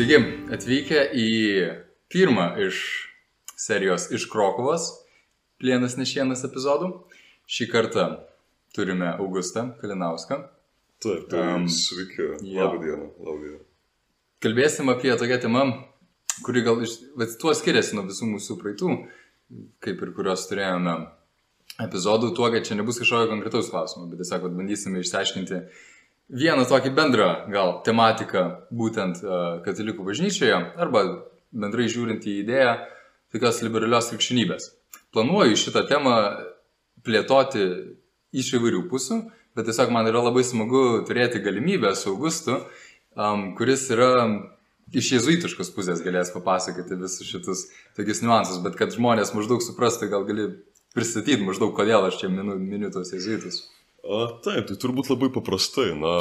Sveiki, atvykę į pirmą iš serijos iš Krokovos plienas nešienas epizodų. Šį kartą turime Augustą Kalinauską. Taip, tai Am, um, sveiki. jo. Labą dieną, labą dieną. Kalbėsim apie tokią temą, kuri gal iš, vat, tuo skiriasi nuo visų mūsų praeitų, kaip ir kuriuos turėjome epizodų, tuo, kad čia nebus kažkokio konkretaus klausimo, bet tiesiog vat, bandysime išsiaiškinti vieną tokį bendrą gal tematiką būtent uh, katalikų bažnyčioje arba bendrai žiūrint į idėją tokios liberalios krikščionybės. Planuoju šitą temą plėtoti iš įvairių pusių, bet tiesiog man yra labai smagu turėti galimybę su Augustu, um, kuris yra iš jezuitiškos pusės galės papasakoti visus šitus tokius niuansus, bet kad žmonės maždaug suprastų, gal gali pristatyti maždaug, kodėl aš čia minu, miniu tos jezuitus. A, taip, tai turbūt labai paprastai, na,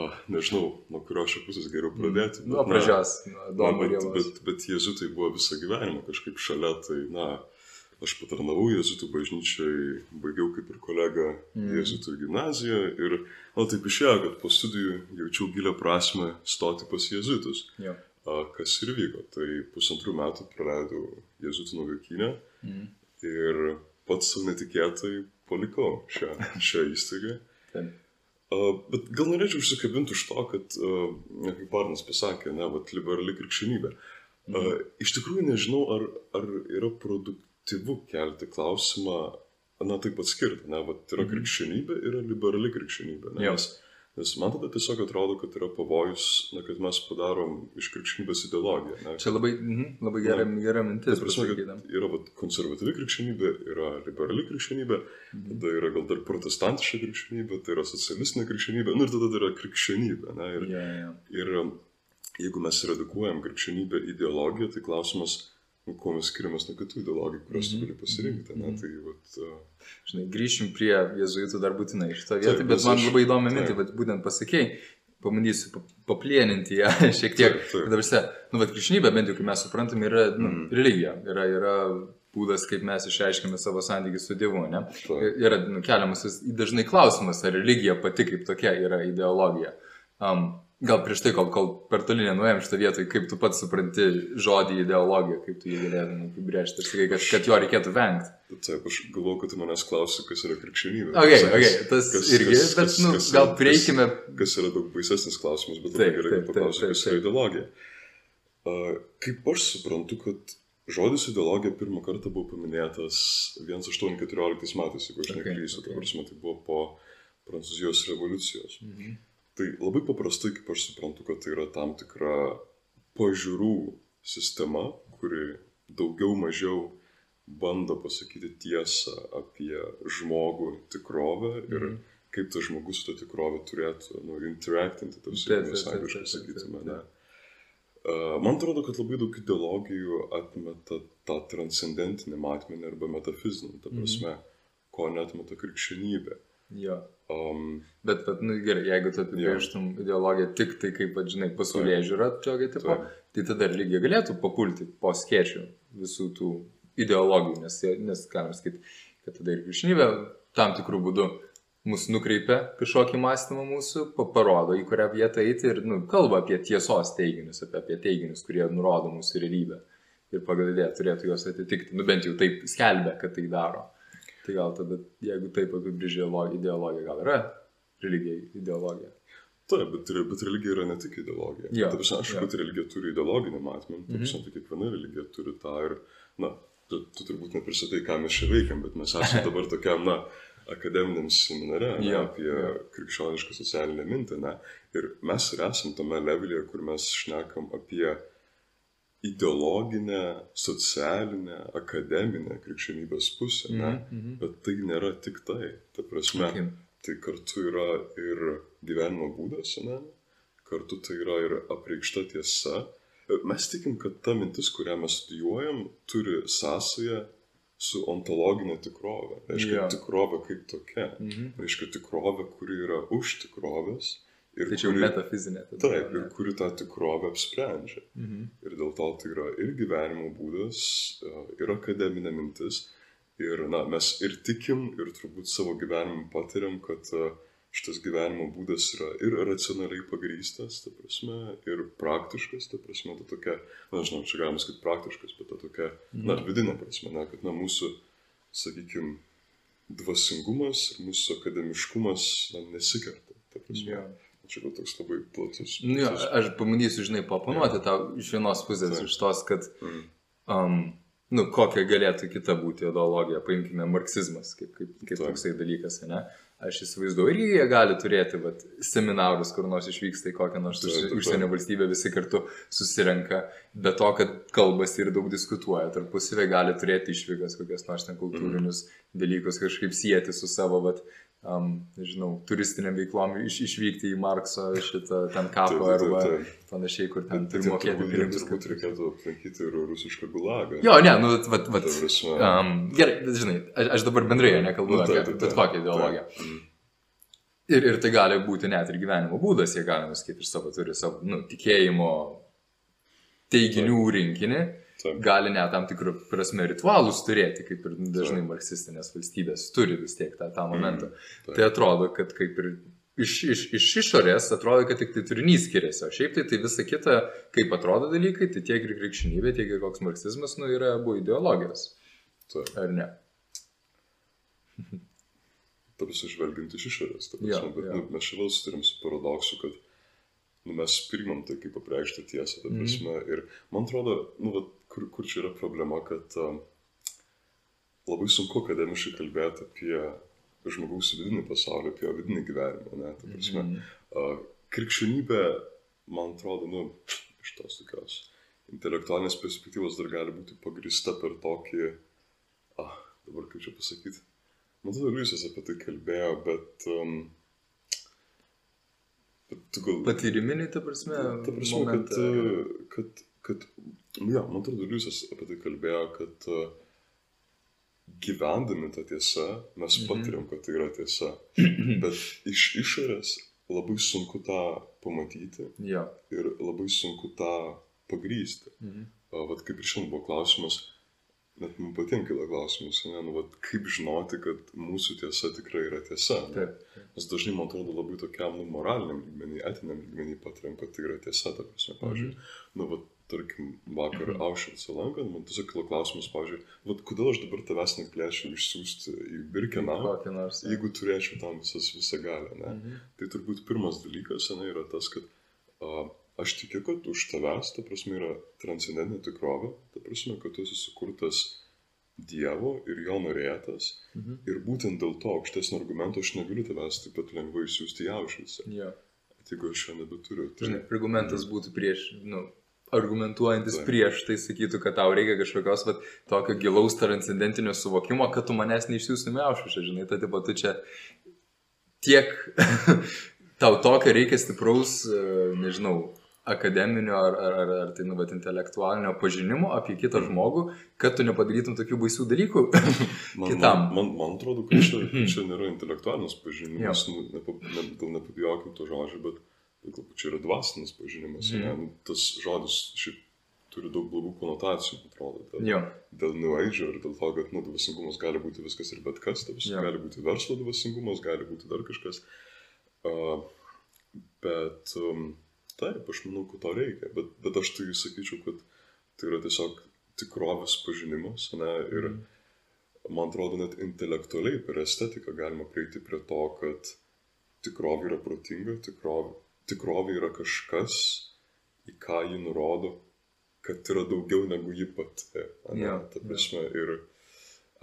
a, nežinau, nuo kurios čia pusės geriau pradėti. Nuo bet, pradžios, nuo Na, Domo bet, Dievos. bet, bet jezuitai buvo visą gyvenimą kažkaip šalia, tai, na, aš patarnavau jezuitų bažnyčiai, baigiau kaip ir kolega Mm. jezuitų gimnaziją ir, na, taip išėjo, kad po studijų jaučiau gilę prasme stoti pas jezuitus. Jo. A, kas ir vyko. Tai pusantrų metų praleidau jezuitų nuvykinę Mm. ir pats netikėtai palikau šią, šią įstaigą. Taip. Uh, bet gal norėčiau užsikabinti už to, kad, uh, kaip Arnas pasakė, ne, vat, liberali krikščionybė. Uh, iš tikrųjų nežinau, ar, ar yra produktyvu kelti klausimą, na taip atskirti, ne, vat, yra Mhm. krikščionybė, yra liberali krikščionybė. Ne, nes, nes man tada tiesiog atrodo, kad yra pavojus, na, kad mes padarom iš krikščionybės ideologiją. Ne, Čia labai, mhm, labai gera, gera mintis. Prasme, yra vat, konservatyvi krikščionybė, yra liberali krikščionybė, Mhm. tada yra gal dar protestantiška krikščionybė, tai yra socialistinė krikščionybė, nu ir tada dar yra krikščionybė. Ne, ir, Ja, ja. ir jeigu mes redukuojam krikščionybę ideologiją, tai klausimas, kuo mes skiriamės nuo kitų ideologijų, kurias Mhm. tu gali pasirinkti. Ne, Mhm. tai, vat, uh, Žinai, grįšim prie jezuitų dar būtinai šitą Taip, vietą, bet nes man aš- labai įdomi mintį, taip. bet būtent pasakėjai, pabandysiu pa- paplieninti ją šiek tiek. Taip, taip. Dabar visi, nu, bet krikščionybė, bent jau kaip mes suprantam, yra nu, Mhm. religija, yra, yra būdas, kaip mes išreiškime savo santykių su Dievu, ne? taip. Yra nu, keliamas dažnai klausimas, ar religija pati kaip tokia yra ideologija. Um, gal prieš tai, kol, kol per toli nenuėjom šitą vietą, kaip tu pats supranti žodį ideologija, kaip tu jį galėtum apibrėžti ir sakai, kad, kad jo reikėtų vengti. Taip, aš galvoju, kad tu manęs klausi, kas yra krikščionybė. Ok, Kas- ok, tas kas- irgi, kas- bet, kas- nu, kas- gal kas- prieikime. kas yra daug baisesnis klausimas, bet Taip, gerai, kad taip, kas yra ideologija. Uh, kaip aš suprantu, kad žodis ideologija pirmą kartą buvo paminėtas 1814 metais, jeigu aš Ok, neklysiu, ok. okay. tai buvo po Prancūzijos revoliucijos. Mhm. Tai labai paprastai, kaip aš suprantu, kad tai yra tam tikra pažiūrų sistema, kuri daugiau mažiau bando pasakyti tiesą apie žmogų tikrovę ir Mhm. kaip tas žmogus su ta tikrove turėtų nu, interactinti, tarsi mes angliškai sakytume. ne. Man atrodo, kad labai daug ideologijų atmeta tą transcendentinį matmenį arba metafizinį, ta Mhm. prasme, ko netmeta krikščionybė. Jo. Um, Bet, bet, nu gerai, jeigu tu apibrėžtum ideologiją tik tai kaip, va, žinai, pasaulyje žiūrą, tokio tipo, tai tada religija galėtų papulti po skėčių visų tų ideologijų, nes, nes galim sakyti, kad tada ir krikščionybė tam tikrų būdų mus nukreipia kažkokį mąstymą mūsų, pa- parodo, į kurią vietą eiti ir nu, kalba apie tiesos teiginius, apie, apie teiginius, kurie nurodo mūsų realybę. Ir pagal idėją turėtų juos atitikti. Nu bent jau taip skelbia, kad tai daro. Tai gal tada, jeigu taip apibrėžia ideologiją, gal yra religija ideologija. Taip, bet, bet religija yra ne tik ideologija. Jo, Ta prasme, Aš jo. kad religija turi ideologinį matmenį, mm -hmm. tai kiekviena religija turi tą ir, na, tu, tu turbūt nepristatai, ką mes čia veikiam, bet mes esame dabar tokiam, na, akademiniam seminare ne, Jo, apie jo. krikščionišką socialinę mintį, ne, ir mes ir esam tame levelėje, kur mes šnekam apie ideologinę, socialinę, akademinę krikščionybės pusę, ne, Mhm. bet tai nėra tik tai. Ta prasme, Okay. tai kartu yra ir gyvenimo būdas, ne? kartu tai yra ir apreikšta tiesa. Mes tikim, kad ta mintis, kurią mes studijuojam, turi sąsają su ontologinė tikrovė. Reiškia, Jo. tikrovė kaip tokia. Mhm. Reiškia, tikrovė, kuri yra už tikrovės. Ir čia jau kuri, metafizinė. tada, taip, ir kuri tą tikrovę apsprendžia. Mhm. Ir dėl to tai yra ir gyvenimo būdas, e, ir akademinė mintis. Ir na, mes ir tikim, ir turbūt savo gyvenimu patiriam, kad e, šitas gyvenimo būdas yra ir racionaliai pagrystas, ta prasme, ir praktiškas, ta prasme, ta tokia, na, žinau, čia galima sakyti praktiškas, bet ta tokia, na, vidinė prasme, na, kad, na, mūsų, sakykime, dvasingumas ir mūsų akademiškumas, na, nesikerta, ta prasme. Jo. Čia gal toks labai platus. Nu, jo, platus- aš pabandysiu, žinai, paponuoti tau iš vienos pusės, Taip. iš tos, kad, Mm. um, nu, kokia galėtų kita būti ideologija, paimkime marksizmas, kaip, kaip, kaip toksai dalykas, ne? Aš įsivaizduoju, irgi jie gali turėti vat, seminarus, kur nors išvyksta į kokią nors už, užsienio valstybę, visi kartu susirenka, be to, kad kalbasi ir daug diskutuoja, tarpusavė gali turėti išvykas, kokias nors ten kultūrinius dalykus kažkaip sieti su savo, vat, um, nežinau, turistiniam veiklom iš, išvykti į Markso šitą ten kapą Taip, taip, arba taip. panašiai, kur ten Bet turi tai mokėti pinigus. Turbūt reikėtų aplankyti ir rusišką gulagą. Jo, ne, nu, vat, vat, um, gerai, bet žinai, aš, aš dabar bendrai nekalbu Nu, apie bet kokią ideologiją. Mm. Ir, ir tai gali būti net ir gyvenimo būdas, jie galima sakyti, ir savo turi savo nu, tikėjimo teiginių rinkinį, Taip. Gali net tam tikrų prasme ritualus turėti, kaip ir dažnai marksistinės valstybės turi vis tiek tą, tą momentą. taip. Tai atrodo, kad kaip ir iš, iš, iš išorės atrodo, kad tik tai turinys skiriasi, o šiaip tai, tai visa kita, kaip atrodo dalykai, tai tiek ir krikščionybė, tiek ir koks marksizmas, nu, yra abu ideologijos, Taip. ar ne? Tarsi žvelgiant iš išorės. ta Jo, prasme, Bet jo. nu, mes vėl suturim su paradoksu, kad nu, mes primam tai kaip apreikštą tiesą. Ta Mhm. prasme, Ir man atrodo, nu, vat, kur, kur čia yra problema, kad um, labai sunku akademiškai kalbėti apie žmogaus vidinį pasaulį, apie jo vidinį gyvenimą. Ne? Ta prasme, Mhm. A, Krikščionybė, man atrodo, nu, iš tos tokios intelektualinės perspektyvos dar gali būti pagrista per tokį, ah, dabar kaip čia pasakyti, man atrodo, Liujisas apie tai kalbėjo, bet, um, bet gal... Patyriminį, ta prasme, Ta prasme, kad, momentą. kad, kad, nu, jo, man atrodo, Liujisas apie tai kalbėjo, kad uh, gyvendami tą tiesą mes Mhm. patiriam, kad tai yra tiesa, bet iš išorės labai sunku tą pamatyti Jo. ir labai sunku tą pagrysti. Mhm. O, Vat kaip ir šiandien buvo klausimas, net man patinka kila klausimas, ne, nu, vat, kaip žinoti, kad mūsų tiesa tikrai yra tiesa. ne? Taip. Nes dažnai, man atrodo, labai tokiam nu, moraliniam lygmenį, etiniam lygmenį patiriam, kad tai yra tiesa, ta prasme, pavyzdžiui. Nu, vat, tarkim, vakar Mhm. Aušvicą lankant, man tiesiog kilo klausimas, pavyzdžiui, vat, kodėl aš dabar tavęs negalėčiau išsiųsti į Birkeną, nors. jeigu turėčiau tam visas, visą galę, ne? Mhm. Tai turbūt pirmas dalykas ne, yra tas, kad a, aš tikiu, kad už tavęs, ta prasme, yra transcendentinė tikrovė, ta prasme, kad tu esi sukurtas Dievo ir jo norėtas. Mhm. Ir būtent dėl to aukštesnio argumento aš negaliu tavęs taip pat lengvai išsiųsti į Aušvicą. Jo. Jeigu aš jo nebeturiu. Tai, Žinai, argumentas būtų prieš, nu, argumentuojantis prieš, tai sakytų, kad tau reikia kažkokios, vat, tokio gilaus transcendentinio suvokimo, kad tu manęs neišsiųstumė aušvišą, žinai, tai taip pat tu čia tiek tau tokio reikia stipraus, e, nežinau, akademinio ar, ar, ar, ar tai, nu, bet intelektualinio pažinimo apie kitą žmogų, kad tu nepadarytum tokių baisių dalykų. man, kitam. Man, man, man atrodo, kad čia, čia nėra intelektualinis pažinimas, nu, nepabijokim to žodžio, bet čia yra dvasinis pažinimas. Mhm. Ne? Nu, Tas žodis šiaip turi daug blogų konotacijų, atrodo. Dėl, jo, dėl New Age ir dėl to, kad nu, dvasingumas gali būti viskas ir bet kas, ta prasme, Jo. gali būti verslo dvasingumas, gali būti dar kažkas. Uh, bet um, taip, aš manau, kad to reikia, bet, bet aš tai sakyčiau, kad tai yra tiesiog tikrovės pažinimas, ne, ir Mhm. man atrodo, net intelektualiai per estetiką galima prieiti prie to, kad tikrovė yra protinga, tikrovė, tikrovė yra kažkas, į ką ji nurodo, kad yra daugiau negu ji pati. ane? Jo, Ta prasme, ir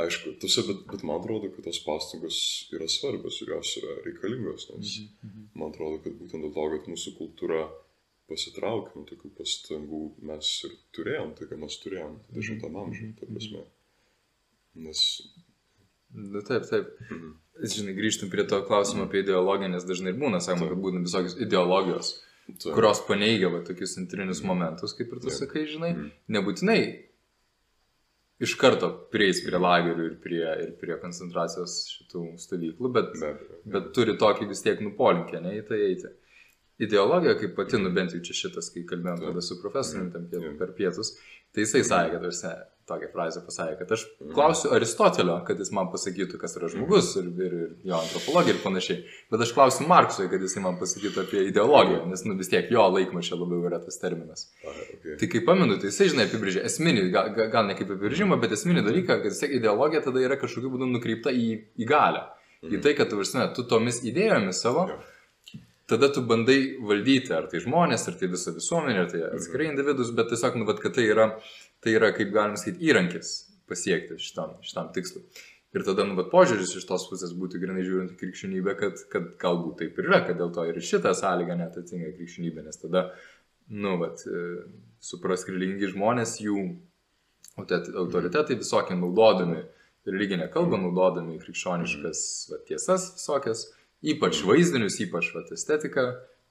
aišku, tuose, bet, bet man atrodo, kad tos pastangos yra svarbios ir jos yra reikalingos, nes Mhm. man atrodo, kad būtent dėl to, kad mūsų kultūra pasitraukė nuo tokių pastangų, mes ir turėjom tai, ką mes turėjom 20 amžiuje, ta prasme. Nes nu, taip, taip. mhm. Žinai, grįžtum prie to klausimo apie ideologiją, nes dažnai ir būna, sakoma, Taip. kad būna visokios ideologijos, tai- kurios paneigia va, tokius antrinius momentus, kaip ir tu Taip. sakai, žinai, Mhm. nebūtinai iš karto prieis prie lagerių ir prie, ir prie koncentracijos šitų stovyklų, bet, Be abejo. bet turi tokį vis tiek nupolinkį, ne į tai eiti. Ideologija, kaip pati, nu bent jau čia šitas, kai kalbėjom Taip. tada su profesoriumi per pietus, tai jisai sakė, kad tokią frazę pasakė, kad aš klausiu Aristotelio, kad jis man pasakytų, kas yra žmogus ir, ir, ir jo antropologija ir panašiai, bet aš klausiu Marksui, kad jisai man pasakytų apie ideologiją, nes nu, vis tiek jo laikmačio labiau yra tas terminas. Okay. Tai kaip pamenu, tai jisai, žinai, apibrėžė esminį, gal, gal- ne kaip apibrėžimą, bet esminį dalyką, kad vis tiek ideologija tada yra kažkokiu būdu nukreipta į, į galę. Į tai, kad varsime, tu tomis idėjomis savo, Jo. tada tu bandai valdyti, ar tai žmonės, ar tai visą visuomenę, ar tai atskirai individus, bet tiesiog, nu, vat, kad tai yra, tai yra, kaip galima sakyti, įrankis pasiekti šitam, šitam tikslui. Ir tada, nu, bet požiūris iš tos pusės būtų grinai žiūrint krikščionybę, kad, kad galbūt taip ir yra, kad dėl to ir šitą sąlygą net atitinka krikščionybė, nes tada, nu, bet supras religingi žmonės, jų autoritetai visokie naudodami religinę kalbą, naudodami krikščioniškas va, tiesas visokias, ypač vaizdinius, ypač va, estetiką,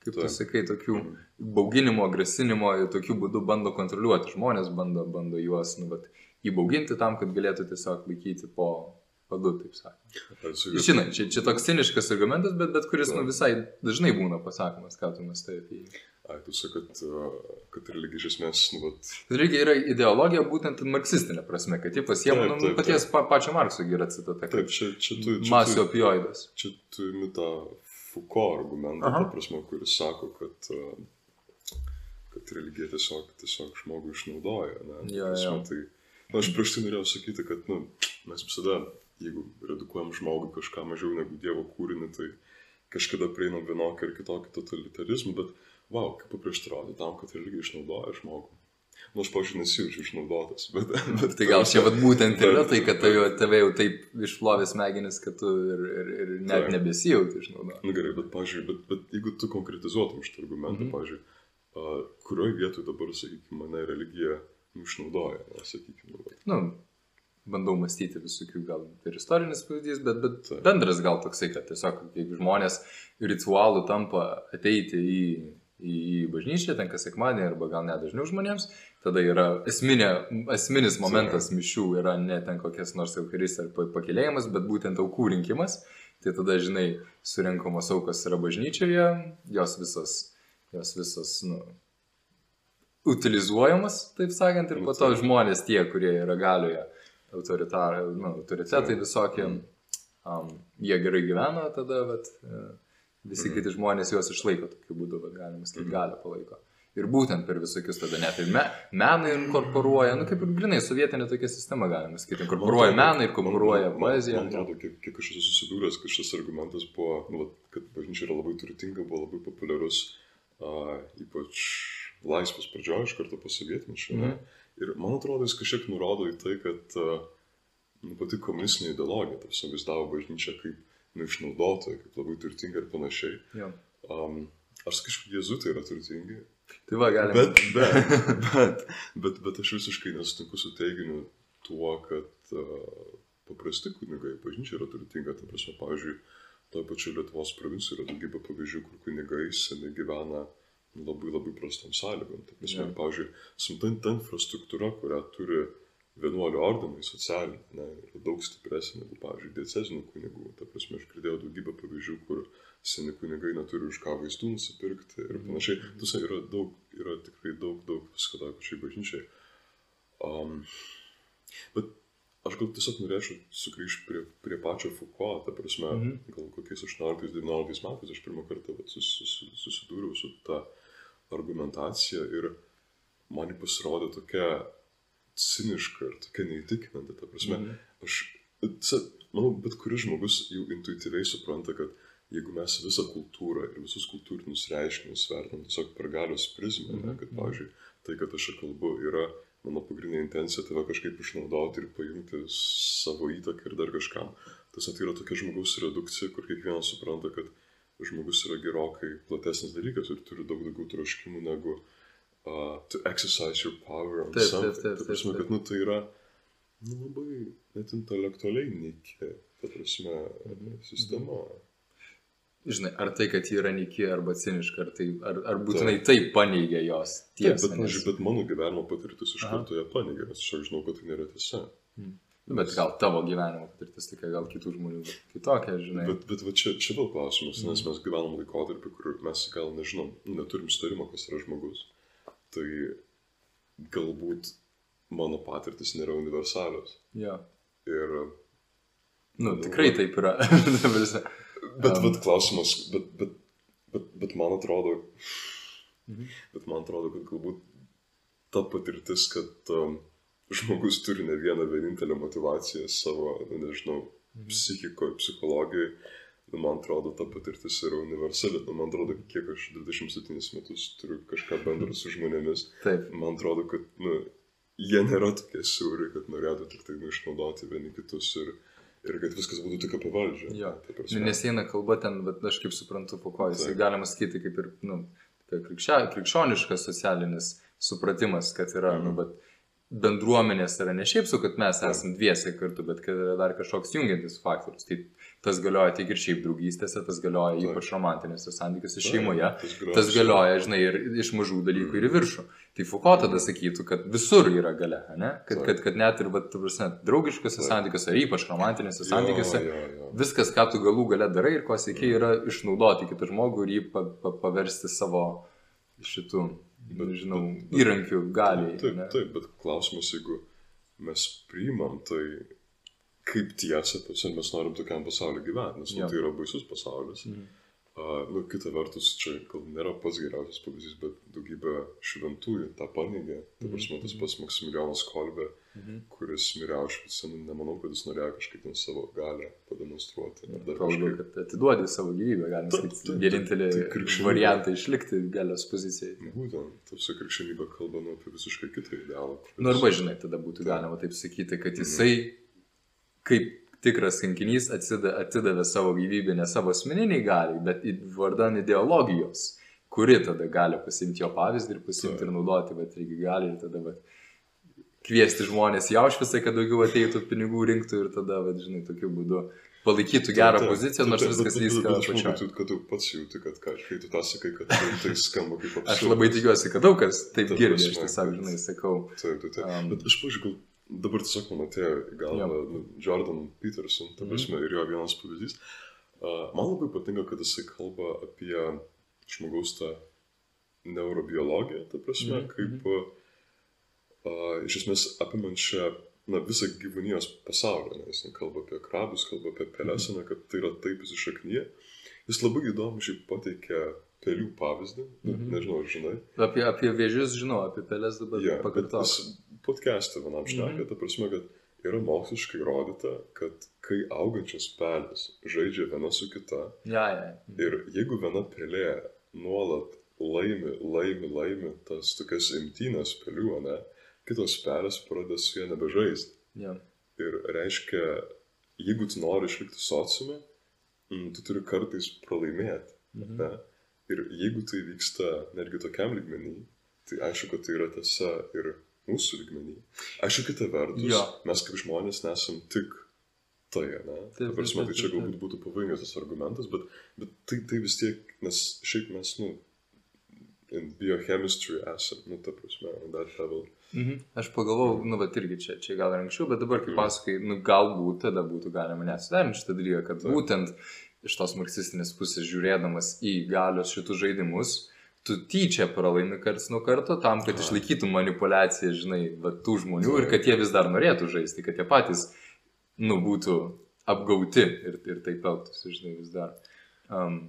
kaip tu sakai, tokių bauginimo, grasinimo, ir tokiu būdu bando kontroliuoti žmonės, bando, bando juos nu, vat, įbauginti tam, kad galėtų tiesiog laikyti po padu, taip sakant. Žinai, čia, čia toks ciniškas argumentas, bet, bet kuris nu, Taip. visai dažnai būna pasakomas, ką tu mastai apie jį. Ai, tu sakai, kad, kad religija iš esmės, nu, vat, Reikia yra ideologija būtent marksistinė prasme, kad jie pasiema nu, paties pa, pačio Markso yra citata, taip, čia, čia tu, čia masių tu, opioidas. čia tu imi Foucault argumentą, Aha. ta prasme, kuris sako, kad, uh, kad religija tiesiog, tiesiog žmogų išnaudoja. Ne? Jo, prasme, jo. Tai, na, aš prieš tai norėjau sakyti, kad nu, mes visada, jeigu redukuojam žmogų kažką mažiau negu Dievo kūrinį, tai kažkada prieinam vienokį ar kitokį totalitarizmą, bet, wow, kaip paprieštarauti tam, kad religija išnaudoja žmogų. Nu, aš, pažiūrėjau, nesijaučiu išnaudotas, bet... bet Tai gal čia vat, būtent ir yra Bet- tai, kad tave, tave jau taip išplovė smegenis, kad tu ir, ir, ir net Taip. nebesijauti išnaudoti. Na gerai, bet, pažiūrėjau, bet, bet jeigu tu konkretizuotum šitą argumentą, Mhm. mhm. pažiūrėjau, uh, kurioje vietoje dabar, sakykime, mane religija nu, išnaudoja, na, sakykime, nu, vat. Nu, bandau mąstyti visokių gal ir istorinis pavyzdys, bet, bet Taip. bendras gal toksai, kad tiesiog jeigu žmonės ritualų tampa ateiti į, į, bažnyčią, ten kas sekmadienį arba gal net dažniau žmonėms, tada yra esminė, esminis momentas mišių, yra ne ten kokias nors eucharis ar pa- pakėlėjimas, bet būtent aukų rinkimas. Tai tada, žinai, surinkamos aukos yra bažnyčioje, jos visos, jos visos, nu, utilizuojamas, taip sakant, ir po to žmonės tie, kurie yra galioje, nu, autoritetai visokie, um, jie gerai gyvena, tada vat, e, visi kiti žmonės juos išlaiko tokiu būdu, vat, galima sakyti, galę palaiko. Ir būtent per visokius tada net ir me, meną inkorporuoja, nu kaip ir grinai sovietinė tokia sistema, galima sakyti, inkorporuoja meną, inkorporuoja poeziją. Man atrodo, kiek, kiek aš esu susidūręs, kad šis argumentas buvo, nu, kad bažnyčia yra labai turtinga, buvo labai populiarus, uh, ypač laisvės pradžioje, iš karto po sovietmečio. Mhm. Mhm. Ir man atrodo, jis kažkiek nurodo į tai, kad uh, nu, pati komunistinė ideologija, tarsi vaizdavo bažnyčią kaip nu, išnaudotoją, kaip labai turtingą ir panašiai. Jo. Um, aš sakyčiau, jezutai yra turtingi, Tai va, galima. Bet, bet, bet, bet, bet aš visiškai nesutinku su teiginiu tuo, kad uh, paprasti kunigai, bažnyčia yra turtinga, ta prasme, pavyzdžiui, toje pačioje Lietuvos provincijoje yra daugybė pavyzdžių, kur kunigai seniai gyvena labai labai prastom sąlygom. Ta prasme, Jo. pavyzdžiui, smta ta infrastruktūra, kurią turi vienuolių ordinai socialiniai, ne, yra daug stipresnė negu, pavyzdžiui, diecezinių kunigų. Ta prasme, aš girdėjau daugybę pavyzdžių, kur seni kunigai neturi už ką vaistų nusipirkti ir panašiai. Tuose yra daug, yra tikrai daug, daug visko dar pačiai bažnyčiai. Um, bet aš gal tiesiog norėčiau sugrįžti prie, prie pačio Foucault, ta prasme, Mhm. mhm. gal kokiais 18-19 metais aš pirmą kartą vat, sus, sus, susidūriau su ta argumentacija ir man pasirodė tokia ciniška ir tokia neįtikinanti. Ta prasme, Mhm. aš, tiesa, manau, bet kuris žmogus jau intuityviai supranta, kad jeigu mes visą kultūrą ir visus kultūrinius reiškinius vertinam tiesiog per galios prizmę, mm Mhm. -hmm. kad, pavyzdžiui, tai, kad aš kalbu, yra mano pagrindinė intencija tave kažkaip išnaudoti ir paimti savo įtaką ir dar kažkam. Tas tai yra tokia žmogaus redukcija, kur kiekvienas supranta, kad žmogus yra gerokai platesnis dalykas ir turi daug daugiau troškimų negu uh, to exercise your power on Taip, taip, something. taip, Ta prasme, taip, kad nu, tai yra nu, labai net intelektualiai neiki, ta prasme, Mhm. sistema. Žinai, ar tai, kad ji yra niki arba ciniška, ar, tai, ar, ar būtinai tai paneigia jos Taip, tiesą. bet, nes- bet mano gyvenimo patirtis iš karto ją paneigia, nes aš žinau, kad tai nėra tiesa. Nu, Bet gal tavo gyvenimo patirtis tokia, gal kitų žmonių kitokia, žinai. Bet, bet va, čia, čia vėl klausimas, nes mes gyvenam laikotarpį, kur mes gal nežinom, neturim sutarimo, kas yra žmogus. Tai galbūt mano patirtis nėra universalios. Jo. Ir, Nu, tikrai taip yra. Prasme. bet, Um. bet klausimas, bet, bet, bet, bet man atrodo, Mhm. bet man atrodo, kad galbūt ta patirtis, kad um, žmogus turi ne vieną vienintelę motivaciją savo, nu, nežinau, Mhm. psichikoje, psichologijai, nu, man atrodo, ta patirtis yra universali. Nu, man atrodo, kiek aš 27 metus turiu kažką bendro su žmonėmis, Taip. man atrodo, kad nu, jie nėra tokie siauri, kad norėtų tik tai nu, išnaudoti vieni kitus ir, ir kad viskas būtų tik apie valdžią. Jo. Nu. Nes eina kalba ten, bet aš kaip suprantu, po ko jis Taip. galima sakyti kaip ir, nu, krikščioniškas socialinis supratimas, kad yra, nu, Mhm. bet bendruomenės yra ne šiaip su, kad mes esame dviese kartu, bet kad yra dar kažkoks jungiantis faktorius. Tai tas galioja tiek ir šiaip draugystėse, tas galioja Taip. ypač romantinėse santykiuose Taip, šeimoje. tas galioja Tas galioja, žinai, ir iš mažų dalykų ir į viršų. Tai Foucault tada sakytų, kad visur yra gale, ne? Kad, Taip. kad, kad net ir, ta prasme, draugiškose Taip. santykiuose, ar ypač romantinėse Jo, santykiuose, jo, jo. viskas, ką tu galų gale darai ir ko siekiai, yra išnaudoti kitą žmogų ir jį pa, pa, paversti savo šitų, Bet- nežinau, bet- bet- įrankių galiai. Taip, ne? taip, bet klausimas, jeigu mes priimam tai kaip tiesą, ir mes norim tokiam pasauliu gyventi, nes nu, tai yra baisus pasaulis. Mhm. Uh, nu, kita vertus, čia gal nėra pats geriausias pavyzdys, bet daugybė šventųjų tą paneigė. Ta Mhm, prasme, tas mhm. pats Maksimilianas Kolbė, Mhm. kuris mirė Aušvice, nu, nemanau, kad jis norėjo kažkaip ten savo galę pademonstruoti. labiau, kažkaip. kad atiduodi savo gyvybę, galima sakyti, vienintelį tai variantą išlikti galios pozicijai. Būtent, tarsi krikščionybė kalba nu, apie visiškai kitą idealą. kuris- Nu arba, žinai, tada būtų galima taip sakyti, kad jisai kaip tikras kankinys atsidavė, atidavė savo gyvybę ne savo asmeniniai galiai, bet vardan ideologijos, kuri tada gali pasimti jo pavyzdį ir pasimti ir naudoti, bet irgi gali ir tada vat, kviesti žmonės į Aušvicą, kad daugiau ateitų pinigų rinktų ir tada, vat, žinai, tokiu būdu palaikytų gerą Taip, taip, poziciją, taip, nors taip, viskas bet- bet- vyska bet aš kad tu- pats jauti, kad ką, kai tu tą sakai, kad tai, tai skamba kaip absurdas. Aš labai tikiuosi, kad daug kas taip Ta girdi, aš tiesiog, žinai, sakau. Taip, taip, taip. Um, Bet aš pažiūrėjau, dabar tiesiog man atėjo į galvą nu, Jordan Peterson, ta Mhm. prasme, ir jo vienas pavyzdys. Uh, man labai patinka, kad jisai kalba apie žmogaus tą neurobiologiją, ta prasme, Mhm, kaip uh, iš esmės apimančią na, visą gyvūnijos pasaulį. Nes jis kalba apie krabus, kalba apie peleseną, kad tai yra taip įsišaknyje. Jis labai įdomu šiaip pateikė pelių pavyzdį, Mhm. mhm. nežinau, ar žinai. Apie, apie vėžius žinau, apie pelės dabar yeah, jis podcast'e vienam šneka, Mhm. ta prasme, kad yra moksliškai įrodyta, kad kai augančios pelės žaidžia viena su kita Ja, ja. ir jeigu viena pelė nuolat laimi, laimi, laimi tas tokias imtynės pelių, ne, kitos pelės pradeda su ja nebežaisti. ja. Ir reiškia, jeigu tu nori išlikti sociume, tu turi kartais pralaimėti. Mhm. Ne? Ir jeigu tai vyksta netgi tokiam lygmenį, tai aišku, kad tai yra tiesa ir mūsų lygmenį. Aišku, kita vertus, Jo. mes kaip žmonės nesam tik tai, ne? Taip, Ta prasme, tai čia galbūt būtų pavojingas tas argumentas, bet, bet tai, tai vis tiek, nes šiaip mes, nu, biochemistry esam, nu, ta prasme, on that level. Mhm. Aš pagalvojau, nu, bet irgi čia, čia gal ir anksčiau, bet dabar, kai Mhm. pasakai, nu, galbūt tada būtų galima nesuderinti šitą dalyką, kad būtent iš tos marksistinės pusės žiūrėdamas į galios šitus žaidimus, tu tyčia pralaimi karts nuo karto tam, kad Aha. išlaikytų manipulaciją, žinai, va, tų žmonių ir kad jie vis dar norėtų žaisti, kad jie patys, nu, būtų apgauti ir, ir taip elgtųsi, žinai, vis dar. Um,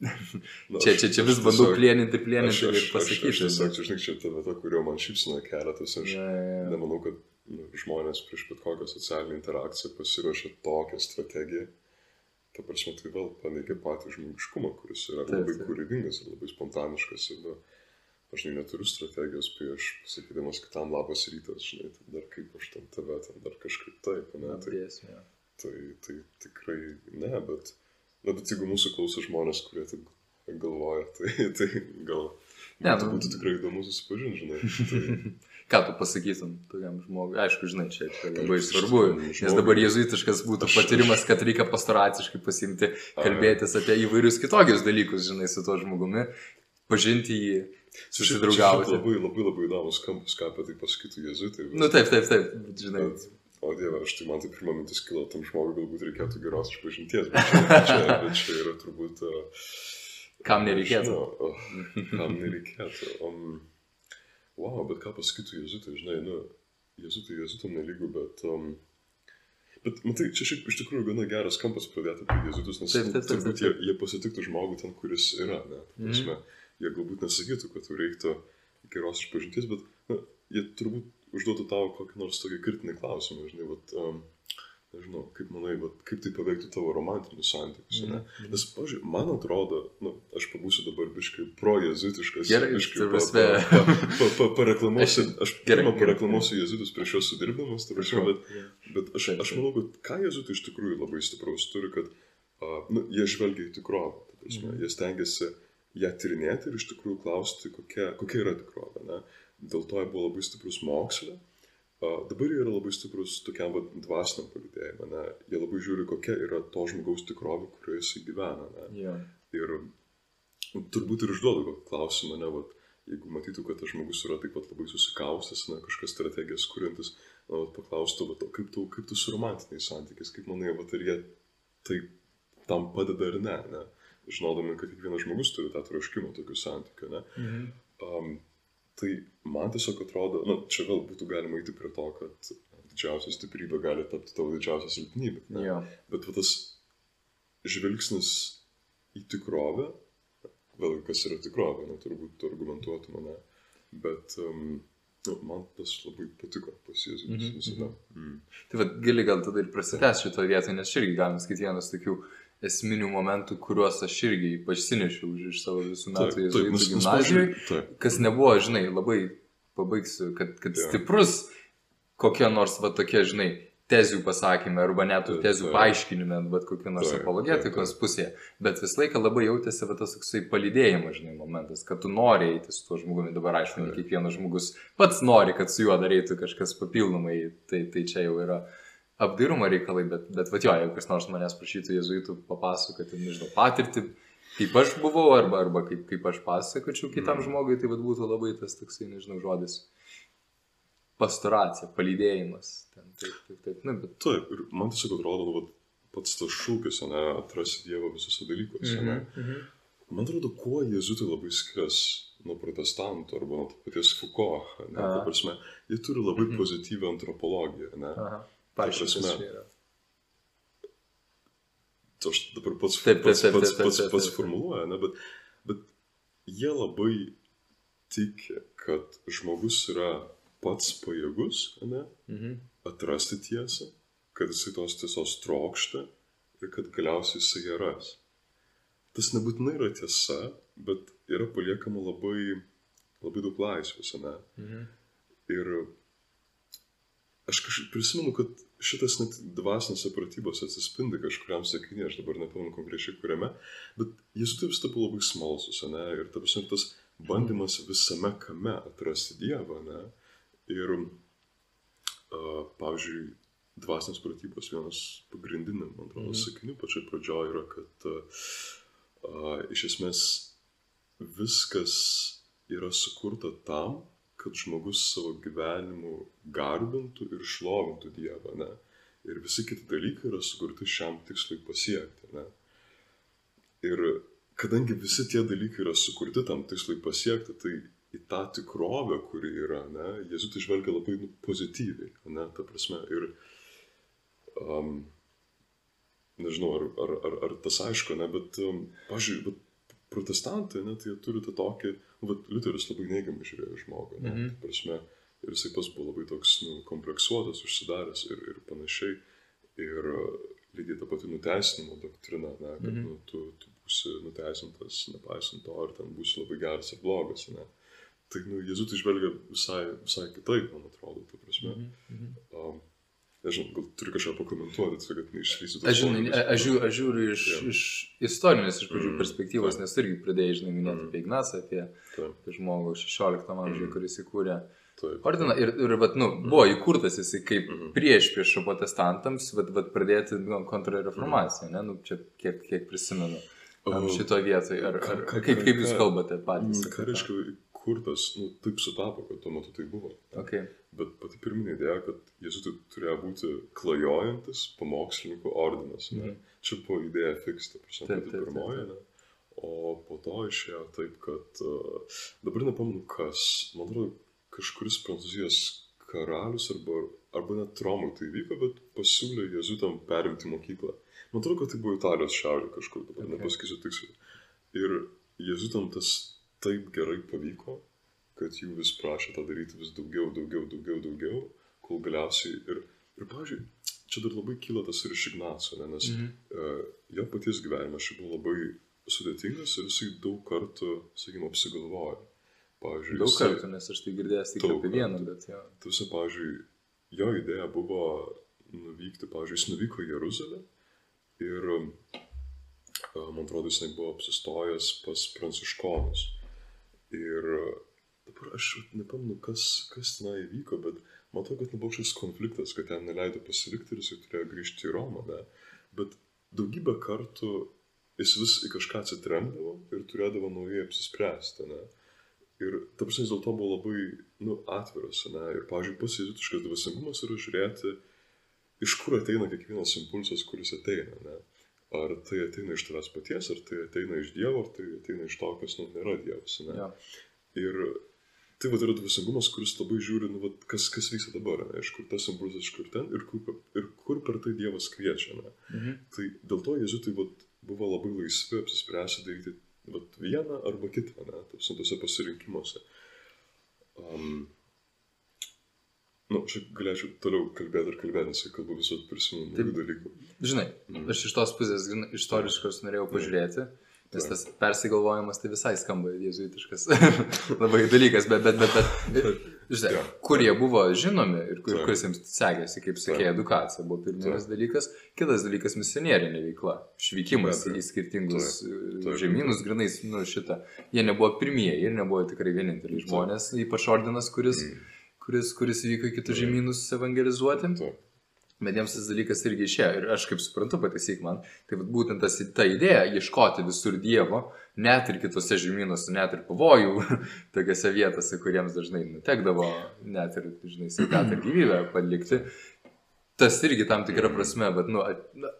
Na, čia, aš- čia, čia aš vis bandau plėninti, Aš, plėninti aš, ir aš, aš pasakyti. tiesiog, žinai, čia ta vieta, kurio man šypsina keletas, aš Ja, ja, ja. nemanau, kad nu, žmonės prieš bet kokią socialinę interakciją pasiruošia tokią strategiją. Ta prasme, tai vėl paneigia patį žmogiškumą, kuris yra Taip, labai taip. kūrybingas ir labai spontaniškas. Ir, nu, aš žinai, neturiu strategijos prieš sakydamas kitam labas rytas, žinai, tai dar kaip aš ten tave, ten dar kažkaip taip, ne, tai, tai, tai tikrai ne, bet, na, bet jeigu mūsų klauso žmonės, kurie taip galvoja, tai, tai gal Ne, nu- būtų tikrai įdomu susipažinti, žinai. Tai, Ką tu pasakytum tokiam žmogui? Aišku, žinai, čia, labai svarbu, nes dabar jezuitiškas būtų Aš- patyrimas, kad reikia pastoraciškai pasimti, kalbėtis apie įvairius kitokius dalykus, žinai, su tuo žmogumi, pažinti jį, susidraugauti. Labai, labai, labai įdomus kampas, ką apie tai pasakytų jezuitai. Nu taip, taip, taip, bet, žinai. Bet, o dieve, aš tai man tai pirmą mintis kilo, tam žmogui galbūt reikėtų geros išpažinties, bet čia, čia, bet čia yra turbūt... Uh, Kam nereikėtų. Žinau, oh, kam nereikėtų. Um, wow, bet ką pasakytų jezutai, žinai, nu, jezutai jezutam nelygų, bet... Um, Bet, matai, čia šiaip iš tikrųjų gana geras kampas pradėti apie jezutus, nes Taip, taip, taip, turbūt jie, jie pasitiktų žmogų ten, kuris yra, ne? Ta prasme, jie galbūt nesakytų, kad tau reiktų geros išpažinties, bet na, jie turbūt užduotų tau kokį nors tokį kritinį klausimą, žinai, vat, um, nežinau, kaip manai, vat, kaip tai paveiktų tavo romantinius santykius, ne? Nes, pažiūrėjau, man atrodo, nu, aš pabūsiu dabar biškai pro-jezutiškas, Gerai, biškai prasme. pa- pa- pa- pa- pareklamuosiu, aš Gerai, pirmą pareklamuosiu jezutus prieš juos sudirbdamas, ta prasme, bet Bet aš, aš manau, kad ką jezutai iš tikrųjų labai stipraus turi, kad uh, nu, jie žvelgia į tikrovę. ta Prasme, Mhm. Jie stengiasi ją tyrinėti ir iš tikrųjų klausti, kokia, kokia yra tikrovė. Ne? Dėl to jie buvo labai stiprus moksle. Uh, dabar jie yra labai stiprus tokiam vat, dvasiniam palidėjimui. Ne? Jie labai žiūri, kokia yra to žmogaus tikrovė, kurioje jis gyvena. Ne? Jo. Ir turbūt ir užduodu klausimą, ne, vat, jeigu matytų, kad tas žmogus yra taip pat labai susikaustęs, na, kažkas strategijas kuriantis, na, vat, paklaustų, vat, o kaip tu, kaip tu su romantiniais santykiais, kaip manai, vat, ar jie taip tam padeda ar ne, ne, žinodami, kad kiekvienas žmogus turi tą troškimą tokių santykių, ne. Mhm. Um, tai man tiesiog atrodo, na, čia vėl būtų galima eiti prie to, kad didžiausia stiprybė gali tapti tavo didžiausia silpnybė. Jo. Bet va tas žvilgsnis į tikrovę, vėl kas yra tikrovė, na, turbūt tu argumentuotum mane, bet um, nu, man tas labai patiko pas Jėzus Mhm, visada. Mm. Tai vad gali gal tada ir prasitęs šitoje vietoje, nes irgi galima skaityti vienas tokių esminių momentų, kuriuos aš irgi ypač sinešiau už iš savo visų metų jėzuitų taip, kas nebuvo, žinai, labai pabaigsiu, kad, kad Jo. stiprus kokie nors va tokie, žinai, tezių pasakymai arba net tezių paaiškinime, bet kokiu nors apologetikos pusėje. Bet visą laiką labai jautėsi va tas toksai palydėjimas, žinai, momentas, kad tu nori eiti su tuo žmogumi. Dabar aišku, kiekvienas žmogus pats nori, kad su juo darytų kažkas papildomai. Tai, tai čia jau yra apdairumo reikalai, bet, bet va jo, jeigu kas nors manęs prašytų jėzuitų papasakoti, nežinau, patirtį, kaip aš buvau, arba, arba kaip, kaip aš pasakočiau kitam Mhm. žmogui, tai vat būtų labai tas toksai, nežinau, žodis pastoracija, palydėjimas. Ten, taip, taip, taip. Na, bet... taip, man tiesiog atrodo, nu, vat, pats tas šūkis, ne, atrasti Dievą visose dalykuose. Ne? mhm. Man atrodo, kuo jėzutai labai skiriasi nuo protestantų arba nuo paties Foucault. Ne, ta prasme, jie turi labai Mhm. pozityvę antropologiją. Ne? Aha. Kas prasme, čia aš dabar pats, Taip, taip, pats, taip, pats, taip, taip, pats, pats taip. formuluoja, ne, bet, bet jie labai tiki, kad žmogus yra pats pajėgus ne, Mhm. atrasti tiesą, kad jisai tos tiesos trokšta ir kad galiausiai jisai ją ras. Tas nebūtinai yra tiesa, bet yra paliekama labai, labai daug laisvės. Ne? Mhm. Ir aš kažkaip prisimenu, kad šitas net dvasinėse pratybose atsispindi kažkuriam sakinė, aš dabar nepamenu konkrečiai kuriame, bet jis vis tapo labai smalsus, ne? Ir ta prasme, tas bandymas visame kame atrasti Dievą, ne? Ir, uh, pavyzdžiui, dvasinės pratybos vienas pagrindinių, man atrodo, Mhm. sakinių pačioj pradžioje yra, kad uh, uh, iš esmės viskas yra sukurta tam, kad žmogus savo gyvenimu garbintų ir šlovintų Dievą, ne? Ir visi kiti dalykai yra sukurti šiam tikslui pasiekti, ne? Ir kadangi visi tie dalykai yra sukurti tam tikslui pasiekti, tai į tą tikrovę, kuri yra, ne, Jėzus išvelgia labai nu, pozityviai, ne, ta prasme. Ir, um, nežinau, ar, ar, ar, ar tas aišku, ne, bet, um, pažiūrėjau, bet protestantai, ne, tai jie turi tą tokį, nu, bet Liuteris labai neigiamai žiūrėjo žmogų, ne, Mhm. ta prasme, ir jisai pas buvo labai toks, nu, kompleksuotas, užsidaręs ir, ir panašiai. Ir uh, lygiai ta pati nuteisinimo doktrina, ne, kad Mhm. nu, tu, tu būsi nuteisintas, nepaisant to, ar ten būsi labai geras ar blogas, ne. Tai, nu, Jėzus išvelgia visai, visai kitaip, man atrodo, ta prasme. Mhm. Mhm. Um, nežinau, gal turi kažką pakomentuoti, tai kad neišlysiu. Aš, žinai, aš, žiūriu, aš žiūriu iš, Jo. iš istorinės iš pradžių Mm, perspektyvos, nes irgi pradėjai, žinai, minėti Mm. apie Ignacą, apie, Taip, apie žmogų 16 amžiuje, Mm. kuris įkūrė taip. ordiną. Ir, ir vat, nu, buvo įkurtas jisai kaip Mhm. prieš prieš protestantams, vat, vat pradėti nu, kontrreformaciją, ne, nu, čia kiek, kiek prisimenu. Ar O, šitoje vietoje, ar, ar kaip, kaip jūs kalbate patys? mm, Ką reiškia kurtas, nu, taip sutapo, kad tuo metu tai buvo. Okay. Bet pati pirminė idėja, kad jėzutai turėjo būti klajojantis pamokslininkų ordinas. Ne? Mhm. Čia buvo idėja fiks, ta prasme, Taip, pati taip, taip, pirmoji. taip. Ne? O po to išėjo taip, kad uh, dabar nepamenu kas, man atrodo, kažkuris prancūzijos karalius arba, arba net Romui tai vyko, bet pasiūlė jezuitam perimti mokyklą. Man atrodo, kad tai buvo Italijos šiaurė kažkur, dabar okay. nepasakysiu tiksliai. Ir jezuitam tas taip gerai pavyko, kad jų vis prašė tą daryti vis daugiau, daugiau, daugiau, daugiau, kol galiausiai ir, ir pavyzdžiui, čia dar labai kyla tas ir iš Ignaco, ne, nes -hmm. uh, jo paties gyvenimas šiaip buvo labai sudėtingas ir jisai daug kartų, sakykime, apsigalvojo. Pavyzdžiui, daug jisai, kartų, nes aš tai girdėjęs tik apie vieną, bet jo. Tuose, pavyzdžiui, jo idėja buvo nuvykti, pavyzdžiui, jis nuvyko į Jeruzalę ir, uh, man atrodo, jisai buvo apsistojęs pas pranciškonus. Ir dabar aš nepamenu, kas, kas ten įvyko, bet matau, kad nebuvo šis konfliktas, kad jam neleido pasilikti ir jisai turėjo grįžti į Romą, ne? bet daugybę kartų jis vis į kažką atsitremdavo ir turėdavo naujai apsispręsti. Ne? Ir ta prasme, dėl to buvo labai nu, atviras. Ne? Ir, pavyzdžiui, pasijutiškas dvasingumas yra žiūrėti, iš kur ateina kiekvienas impulsas, kuris ateina. Ne? Ar tai ateina iš tavęs paties, ar tai ateina iš Dievo, ar tai ateina iš to, kas nu, nėra Dievas. Ne? Ja. Ir tai va yra dvasingumas, kuris labai žiūri, nu, va, kas, kas vyksta dabar, ne, iš kur tas impulsas, iš kur ten ir kur, ir kur per tai Dievas kviečia. Ne. Mhm. Tai dėl to jezuitai va, buvo labai laisvi apsispręsti daryti va, vieną arba kitą, ne, tose pasirinkimuose. Um, Nu, aš galėčiau toliau kalbėti ir kalbėti, nes kalbu visų prisimenu dalykų. Žinai, mm. aš iš tos pusės istoriškos norėjau pažiūrėti. Mm Nes tas persigalvojimas tai visai skamba jezuitiškas labai dalykas, bet, bet, bet, bet žinai, ja. kur jie buvo žinomi ir kur, kuris jiems sekėsi, kaip sakė, edukacija buvo pirminis dalykas. Kitas dalykas - misionierinė veikla, išvykimas į skirtingus e, žemynus, grinais, nu šitą. Jie nebuvo pirmieji ir nebuvo tikrai vieninteliai žmonės, ypač ordinas, kuris, mm. Kuris, kuris vyko į kitus žemynus evangelizuoti. Taip. Bet jiems tas dalykas irgi išėjo. Ir aš kaip suprantu, pataisyk man, tai būtent tas, ta idėja ieškoti visur Dievo, net ir kitose žemynuose, net ir pavojų, tokiose vietose, kuriems dažnai nutekdavo, net ir, žinai, sveikatą gyvybę palikti, tas irgi tam tikrą prasme, bet, nu,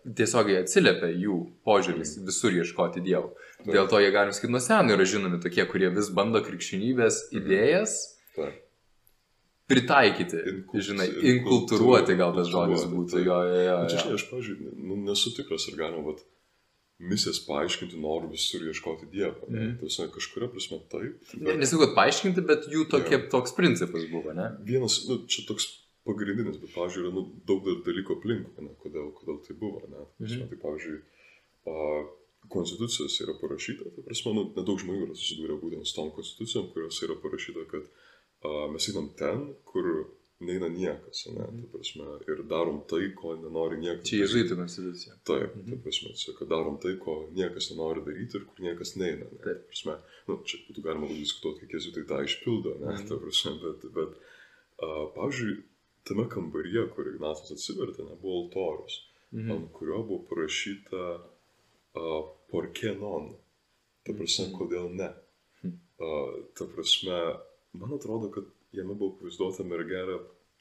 tiesiogiai atsiliepia jų požiūris visur ieškoti Dievo. Dėl to jie, galim sakyti, nuo seno yra žinomi tokie, kurie vis bando krikščionybės idėjas. Taip pritaikyti, Inkult, žinai, inkultūruoti gal tas žodis būtų. Jo, jo, jo, jo. Čia, aš, pažiūrėjau, nu, nesu tikras, ar galima, bet misijas paaiškinti noriu visur ieškoti Dievo. Mm. Tai kažkuria prasme taip. Bet... Ne, nesakau, kad paaiškinti, bet jų tokie, ja. toks principas buvo, ne? Vienas, nu, čia toks pagrindinis, bet, pavyzdžiui, yra nu, daug dalykų aplinkui, kodėl, kodėl tai buvo, ne? Prasme, mm. Tai, pavyzdžiui, uh, konstitucijos yra parašyta, tai prasme, nu, nedaug žmonių yra susidūrę būtent su tom konstitucijom, kuriuose yra parašyta, kad uh, mes einam ten, kur neina niekas, ne, mhm. ta prasme, ir darom tai, ko nenori niekas. Čia jėzuitų konstitucija. Taip, mhm. ta prasme, čia, kad darom tai, ko niekas nenori daryti ir kur niekas neina. Ne. Ta prasme, nu, čia būtų galima diskutuoti, kiek jėzuitai tą išpildo, ne, mhm. ta prasme, bet, bet uh, pavyzdžiui, tame kambaryje, kur Ignacas atsivertė, ne, buvo altorius, mhm. ant kurio buvo parašyta uh, porke non. Ta prasme, mhm. kodėl ne. Uh, ta prasme, man atrodo, kad jame buvo pavaizduota mergelė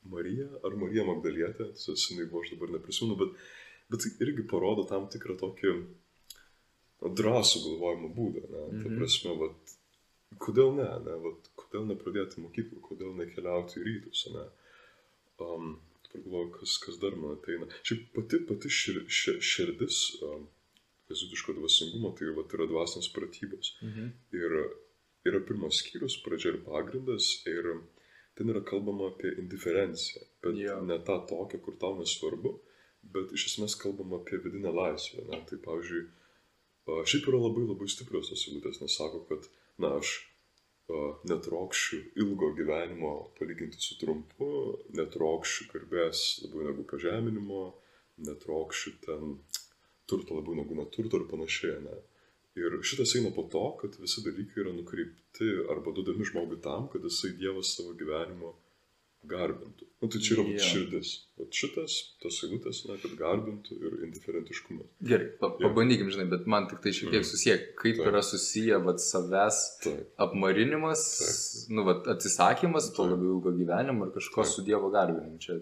Marija ar Marija Magdalietė, seniai buvo, aš dabar neprisimenu, bet, bet tai irgi parodo tam tikrą tokį drąsų galvojimo būdą. Ne? Mm -hmm. Ta mhm. prasme, vat, kodėl ne, ne? Vat, kodėl nepradėti mokyklą, kodėl nekeliauti į rytus. Ne? Um, pagalvoju, kas, kas dar man ateina. Šiaip pati, pati šir, šir, širdis um, jezutiško dvasingumo, tai vat, yra dvasinės pratybos. Mhm. Ir yra pirmas skyrius, pradžia ir pagrindas, ir ten yra kalbama apie indiferenciją, bet yeah. ne tą tokią, kur tau nesvarbu, bet iš esmės kalbama apie vidinę laisvę. Ne? Tai pavyzdžiui, šiaip yra labai labai stiprios tos eilutės, nes sako, kad, na, aš netrokščiu ilgo gyvenimo palyginti su trumpu, netrokščiu garbės labiau negu pažeminimo, netrokščiu ten turto labiau negu neturto ir panašiai. Ne? Ir šitas eina po to, kad visi dalykai yra nukreipti arba duodami žmogui tam, kad jisai Dievas savo gyvenimo garbintų. Na nu, tai čia yra yeah. širdis. Vat šitas, tas eilutės, na, kad garbintų ir indiferentiškumas. Gerai, pa yeah. pabandykim, žinai, bet man tik tai šiek tiek mm. susiję, kaip Taip. yra susiję, vat, savęs Taip. apmarinimas, Taip. nu, vat, atsisakymas, to labiau ilgo gyvenimo ir kažko Taip. su Dievo garbinimu. Čia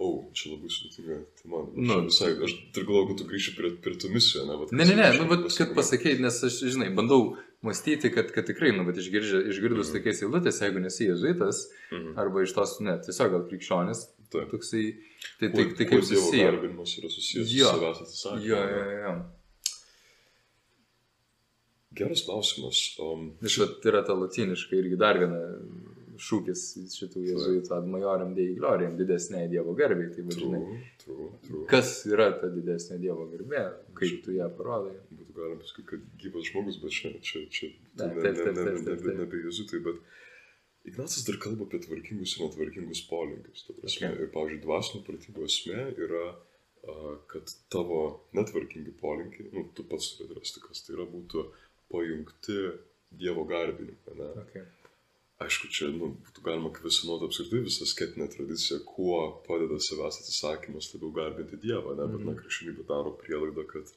O, čia labai sudėtinga tema. Nu, visai, aš dar galvoju, kad tu grįši prie, prie tų misijų, ne? Vat, ne, ne, ne, nu, bet kad pasakėjai, nes aš, žinai, bandau mąstyti, kad, kad tikrai, nu, bet išgirdus, išgirdus Mhm. tokiais eilutės, jeigu nesi jezuitas, Mhm. arba iš tos, ne, tiesiog gal krikščionis, Taip. toksai, tai, tai, tai kaip susiję. garbinimas yra susijęs Jo. su savęs atsisakymu. Jo, jo, jo. Geras klausimas. Um, Nes vat yra ta latiniška irgi dar viena šūkis šitų jezuitų ad majorem dei gloriam, didesnė Dievo garbė. Tai vadinai, true, true, kas yra ta didesnė Dievo garbė, kaip tu ją parodai. Būtų galima pasakyti, kad gyvas žmogus, bet čia, čia, čia ne, ne, ne, ne, taip, ne, ne apie jezuitai, bet Ignacas dar kalba apie tvarkingus ir netvarkingus polinkius. Okay. Ir, pavyzdžiui, dvasinio pratybų esmė yra, kad tavo netvarkingi polinkiai, nu, tu pats turi atrasti, kas tai yra, būtų pajungti Dievo garbinimą. Ne? Okay. Aišku, čia nu, būtų galima kvesionuoti apskritai visą skėtinę tradiciją, kuo padeda savęs atsisakymas labiau garbinti Dievą, ne? bet Mhm. na, krikščionybė daro prielaidą, kad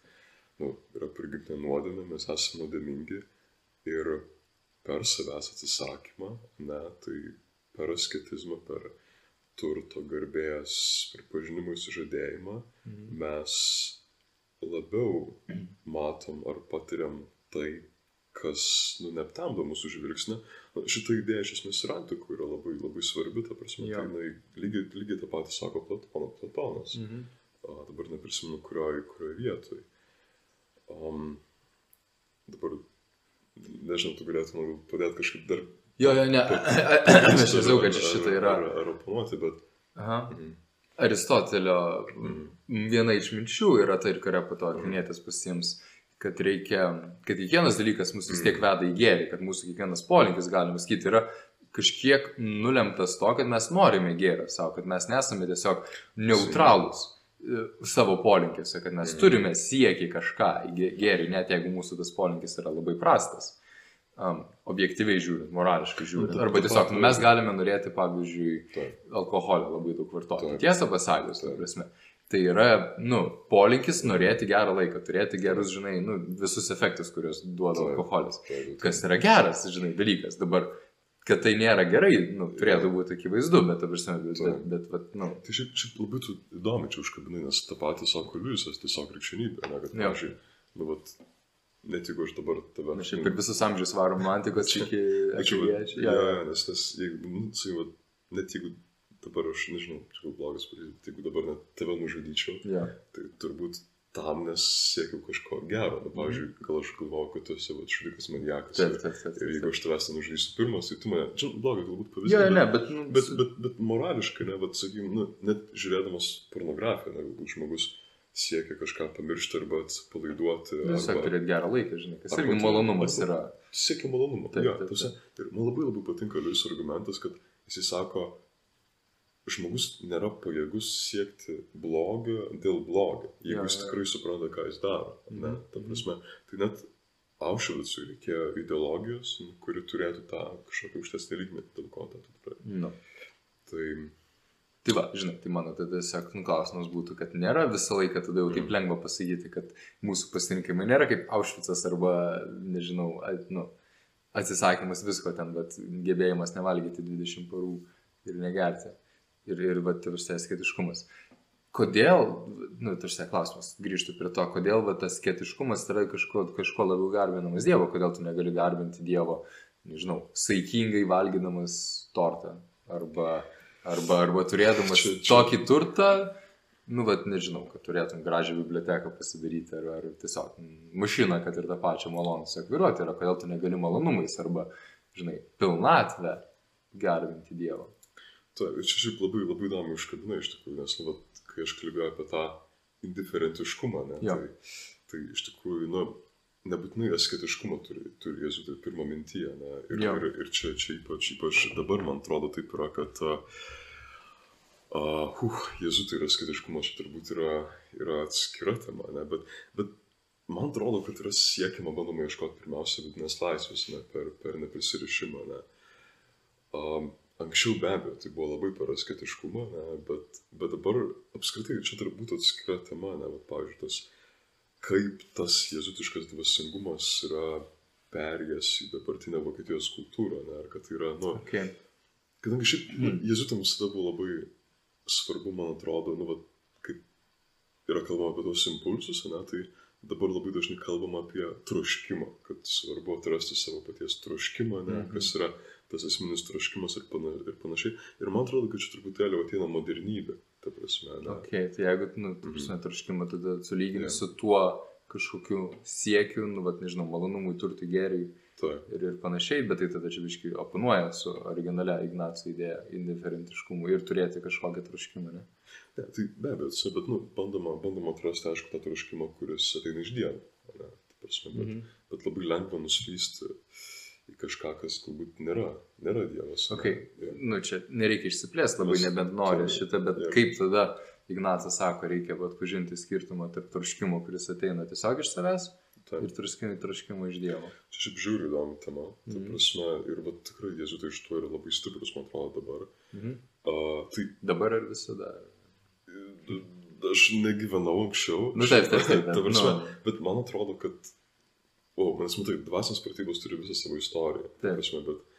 nu, yra prigimtinė nuodėmė, mes esame nuodėmingi ir per savęs atsisakymą, ne, tai per asketizmą, per turto garbės pripažinimą ir sužadėjimą Mhm. mes labiau matom ar patiriam tai, kas, nu, neaptemdo mūsų žvilgsnį. Na, šitą idėją iš esmės ir antikų yra labai, labai svarbi, ta prasme, Jo. tai jinai lygiai, lygiai tą patį sako Platono, Platonas. Mhm. A, dabar neprisimenu, kurioje kurio vietoje. Um, dabar, nežinau, tu galėtum padėti kažkaip dar... Jo, jo, ne. Aš žinau, kad šitą yra. Ar, ar oponuoti, bet... Aha. Mhm. Aristotelio Mhm. viena iš minčių yra tai, kurią po to atminėtas pasiims, kad reikia, kad kiekvienas dalykas mus vis tiek veda į gėrį, kad mūsų kiekvienas polinkis, galima sakyti, yra kažkiek nulemtas to, kad mes norime gėrio savo, kad mes nesame tiesiog neutralūs e, savo polinkiuose, kad mes Mhm. turime siekį kažką gėrį, net jeigu mūsų tas polinkis yra labai prastas. Um, objektyviai žiūrint, morališkai žiūrint. Nu, Arba tiesiog mes galime norėti, pavyzdžiui, alkoholio labai daug vartoti. Tiesą pasakius, prasme. Tai yra, nu, polinkis norėti gerą laiką, turėti gerus, žinai, nu, visus efektus, kuriuos duoda alkoholis. Tai, tai, Kas yra geras, žinai, dalykas. Dabar, kad tai nėra gerai, nu, turėtų būti akivaizdu, bet, prasme, bet, bet, bet, bet, nu, Tai šiaip, šiaip labai įdomi čia užkabinai, nes tą patį sako Liujisas, tiesiog krikščionybė, ne, kad, pavyzdžiui, nu, vat, net jeigu aš dabar tave... mes šiaip per visus amžius varom antikos iki Tačiau, akiviečių. ja, nes, nes jeigu, nu, sakai, vat, net jeigu dabar aš, nežinau, čia gal blogas pavyzdys, jeigu dabar net tave nužudyčiau, Ja. tai turbūt tam nes siekiau kažko gero. Nu, pavyzdžiui, gal aš galvoju, kad tu esi vat, žudikas maniakas. Taip, taip, taip. Ir jeigu taip. aš tavęs nenužudysiu pirmas, tai tu mane, žinai, blogai galbūt pavyzdys. Bet- ne, bet, nu, Bet, bet, bet morališkai, ne, bet, sakykim, nu, net žiūrėdamas pornografiją, ne, galbūt žmogus siekia kažką pamiršti arba atsipalaiduoti. nu, tiesiog turėti gerą laiką, žinai, kas irgi malonumas yra. siekia malonumo. Taip, taip, ta prasme, Ir man labai labai patinka Liujis argumentas, kad jis sako, žmogus nėra pajėgus siekti blogio dėl blogio, jeigu Jo, jis tikrai supranta, ką jis daro. Ne, Mhm, ta prasme, tai net Aušvicui reikėjo ideologijos, nu, kuri turėtų tą kažkokį aukštesnį lygmenį, dėl ko tą tu turi. Nu. Tai Tai va, žinai, tai mano tada tiesiog nu, klausimas būtų, kad nėra visą laiką tada jau taip lengva pasakyti, kad mūsų pasirinkimai nėra kaip Aušvicas arba, nežinau, a, nu, atsisakymas visko ten, bet gebėjimas nevalgyti 20 parų ir negerti. Ir, ir va, tarsi sketiškumas. Kodėl, nu, tarsi klausimas, grįžtų prie to, kodėl va, tas sketiškumas yra kažko, kažko labiau garbinamas Dievo, kodėl tu negali garbinti Dievo, nežinau, saikingai valgydamas tortą arba Arba, arba turėdamas Čia- čia- tokį turtą, nu, bet nežinau, kad turėtum gražią biblioteką pasidaryti, ar, ar tiesiog mašiną, kad ir tą pačią malonų sekviruoti, yra kodėl tu negali malonumais, arba, žinai, pilnatvę garbinti Dievą. Ta, ir čia šiaip labai, labai įdomu užkabina iš tikrųjų, nes, nu, vat, kai aš kalbėjau apie tą indiferentiškumą, ne, Jo. tai, tai iš tikrųjų, nu, nebūtinai asketiškumą turi, turi Jėzus pirmą mintyje, ne, ir, Jo. ir, ir čia, čia ypač, ypač dabar, man atrodo, taip yra, kad, uh, uh, Jėzus ir asketiškumas čia turbūt yra, yra atskira tema, ne, bet, bet man atrodo, kad yra siekiama, bandoma ieškoti pirmiausia vidinės laisvės, ne, per, per neprisirišimą, ne. Um, anksčiau be abejo tai buvo labai per asketiškumą, ne, bet, bet dabar apskritai čia turbūt atskira tema, ne, bet, pavyzdžiui, tas, kaip tas jėzutiškas dvasingumas yra perėjęs į dabartinę Vokietijos kultūrą, ne, ar kad tai yra, nu, Okay. kadangi šiaip mm. jėzutams visada buvo labai svarbu, man atrodo, nu, va, kaip yra kalbama apie tos impulsus, ne, tai dabar labai dažnai kalbama apie troškimą, kad svarbu atrasti savo paties troškimą, ne, Mhm. kas yra tas esminis troškimas ir, pana, ir panašiai. Ir man atrodo, kad čia truputėlį ateina modernybė, ta prasme. Ne? Ok, tai jeigu, nu, Mhm. prasme, troškimą tada sulygini Jo. su tuo kažkokiu siekiu, nu, vat, nežinau, malonumui, turtui, geriui Taip, ir, ir panašiai, bet tai tada čia biškai oponuoja su originalia Ignaco idėja indiferentiškumu ir turėti kažkokią troškimą, ne? ne, tai be abejo, bet nu, bandoma, bandoma atrasti, aišku, tą troškimą, kuris ateina iš Dievo. Ne, ta prasme, bet, Mhm. bet labai lengva nuslysti į kažką, kas galbūt nėra, nėra Dievas. ne. Ok, Jo. nu čia nereikia išsiplėsti labai, Mes- nebent nori taip, šitą, bet jo. kaip tada Ignacas sako, reikia atpažinti skirtumą tarp troškimo, kuris ateina tiesiog iš savęs Taip. ir troškimo, troškimo iš Dievo. Čia šiaip žiūriu įdomi tema. Ta Mhm. prasme, ir va, tikrai jėzuitai iš to yra labai stiprus, man atrodo, dabar. Mhm. Uh, tai Dabar ir visada. aš negyvenau anksčiau. Nu taip, taip, taip. Ta prasme, nu, Bet man atrodo, kad... O, man matai, dvasios pratybos turi visą savo istoriją. Ta Taip. prasme, bet...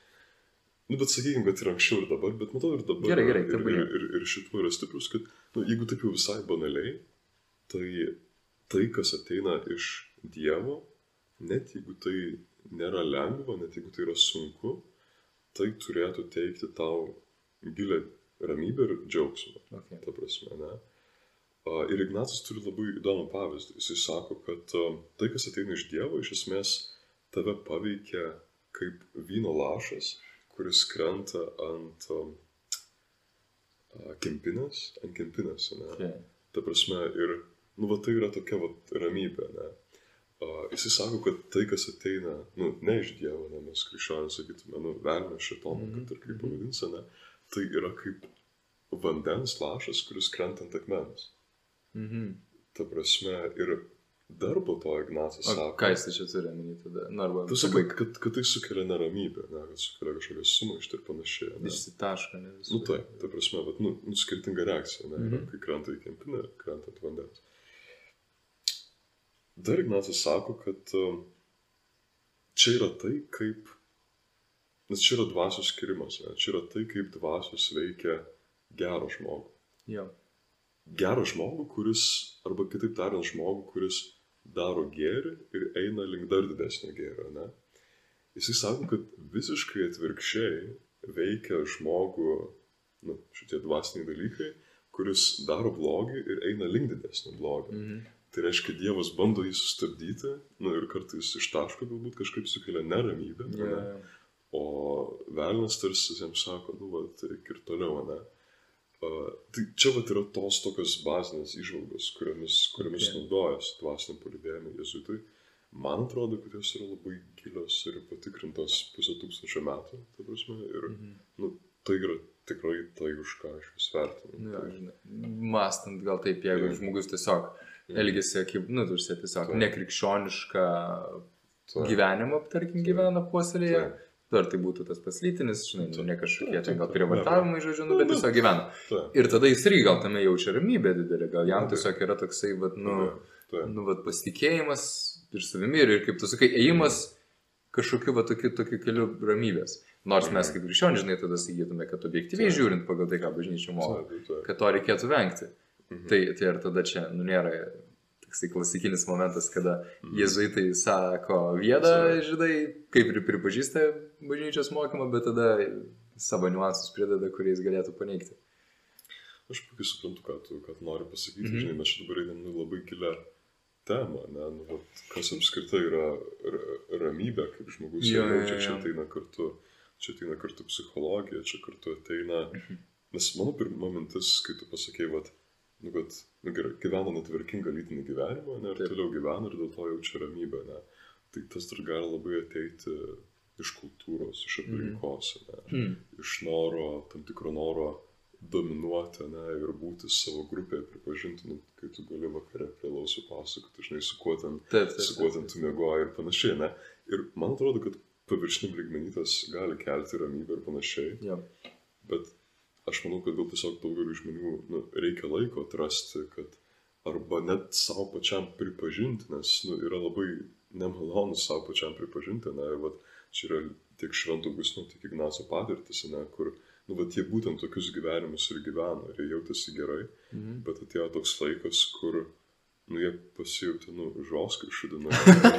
Nu, bet sakykime, kad ir anksčiau, ir dabar, bet matau, ir dabar. Gerai, gerai, ir, tebūnie. ir, ir, ir šituo yra stiprus, kad, nu, jeigu taip jau visai banaliai, tai tai, kas ateina iš Dievo, net jeigu tai nėra lengva, net jeigu tai yra sunku, tai turėtų teikti tau gilę ramybę ir džiaugsmą okay. ta prasme, ne? Ir Ignacas turi labai įdomų pavyzdį. Jisai sako, kad tai, kas ateina iš Dievo, iš esmės tave paveikia kaip vyno lašas, kuris krenta ant kempinės, ant kempinės, ne? Okay. Ta prasme, ir, nu, va tai yra tokia va ramybė, ne? A, jisai sako, kad tai, kas ateina, nu, ne iš Dievo, ne, mes krikščionys sakytume, nu, velnio šitono, Mhm, kad ir kaip pavadinsi, ne? Tai yra kaip vandens lašas, kuris krenta ant akmens. Mhm. Ta prasme, ir dar po to Ignacas sako, ką jis čia turi omeny tada? Nu, arba tu sakai, pabaig- kad, kad tai sukelia neramybę, ne, kad sukelia kažkokią sumaištį ir panašiai. Ne? Išsitaško, ne visų. Nu taip, ta prasme, bet, nu, nu skirtinga reakcija, ne, yra, Mhm. kai krenta į kempinę krenta ant vandens. Dar Ignacas sako, kad um, čia yra tai, kaip, nes čia yra dvasios skirimas, ne, čia yra tai, kaip dvasios veikia gerą žmogų. Jo. Gerą žmogų, kuris, arba kitaip tariant, žmogų, kuris daro gėrį ir eina link dar didesnio gėrio, ne. Jisai sako, kad visiškai atvirkščiai veikia žmogų, nu, šitie dvasiniai dalykai, kuris daro blogį ir eina link didesnio blogio. Mhm. Tai reiškia, Dievas bando jį sustabdyti, nu ir kartais iš taško galbūt kažkaip sukelia neramybę, Jo, ne? o velnas tarsi jiems sako, nu, va, tai ir toliau, ne? Uh, tai čia va yra tos tokios bazinės išvalgos, kuriomis, kuriomis Okay. naudojasi dvasiniam palidėjimui jezuitai. Man atrodo, kad jos yra labai gilios ir patikrintos pusę tūkstančio metų, ta prasme, ir Mhm. nu, tai yra tikrai tai, už ką aš vis vertinu. Nu, jo, Tai- Mastant gal taip, jeigu Jo. žmogus tiesiog Mhm. elgesi, kaip, nu, tu užsė tiesiog Taip. nekrikščionišką Taip. gyvenimą, tarkim, Taip. gyvena puoselėje. Taip. Ar tai būtų tas paslytinis, žinai, nu, Taip. ne kažkokie ten gal taip, prievartavimai, žodžiu, nu, bet Nu, tiesiog gyvena. Ir tada jis irgi gal tame jaučia ramybę didelį, gal jam tiesiog yra toksai, vat, nu, nu, vat, pasitikėjimas ir savimi ir, ir kaip tu sakai, ėjimas kažkokiu, va, tokiu, tokiu keliu ramybės. Nors mes kaip krikščionys, žinai, tada sakytume, kad objektyviai žiūrint pagal tai, ką bažnyčia moko, kad to reikėtų vengti. Mhm. Tai, tai ar tada čia, nu, nėra toksai klasikinis momentas, kada Mhm. jezuitai sako vieną, žinai, kaip ir pripažįsta bažnyčios mokymą, bet tada savo niuansus prideda, kuriais galėtų paneigti. Aš puikiai suprantu, ką tu, tu nori pasakyti. Mhm. Mhm. Žinai, mes čia dabar einam nu, labai gilę temą, ne, nu, vat, kas apskritai yra ra- ramybė, kaip žmogus jo, jaučia, čia ateina kartu, čia ateina kartu psichologija, čia kartu ateina, Mhm. nes mano pirma mintis, kai tu pasakėjai, vat, nu, kad, nu gerai, gyvena netvarkingą lytinį gyvenimą, ne, ir Taip. toliau gyvena ir dėl to jaučia ramybę, ne. Tai tas dar gali labai ateiti iš kultūros, iš Mhm. aplinkos, ne Hmm. iš noro, tam tikro noro dominuoti, ne, ir būti savo grupėje pripažinti, nu, kai tu gali vakare prie lausų pasakoti, žinai, su kuo ten, Taip, taip, su kuo ten tu mėgoji ir panašiai, ne. Ir man atrodo, kad paviršiniam lygmenytas gali kelti ramybę ir panašiai, Jo. bet aš manau, kad gal tiesiog daugeliu žmonių nu, reikia laiko atrasti, kad arba net savo pačiam pripažinti, nes nu, yra labai nemalonu savo pačiam pripažinti, ne, ir vat, čia yra tiek šventų gusnų, tiek Ignaco patirtis, ne, kur, nu, vat, jie būtent tokius gyvenimus ir gyveno, ir jie jautėsi gerai, Mhm. bet atėjo toks laikas, kur nu, jie pasijauti, nu, žoskai šudina.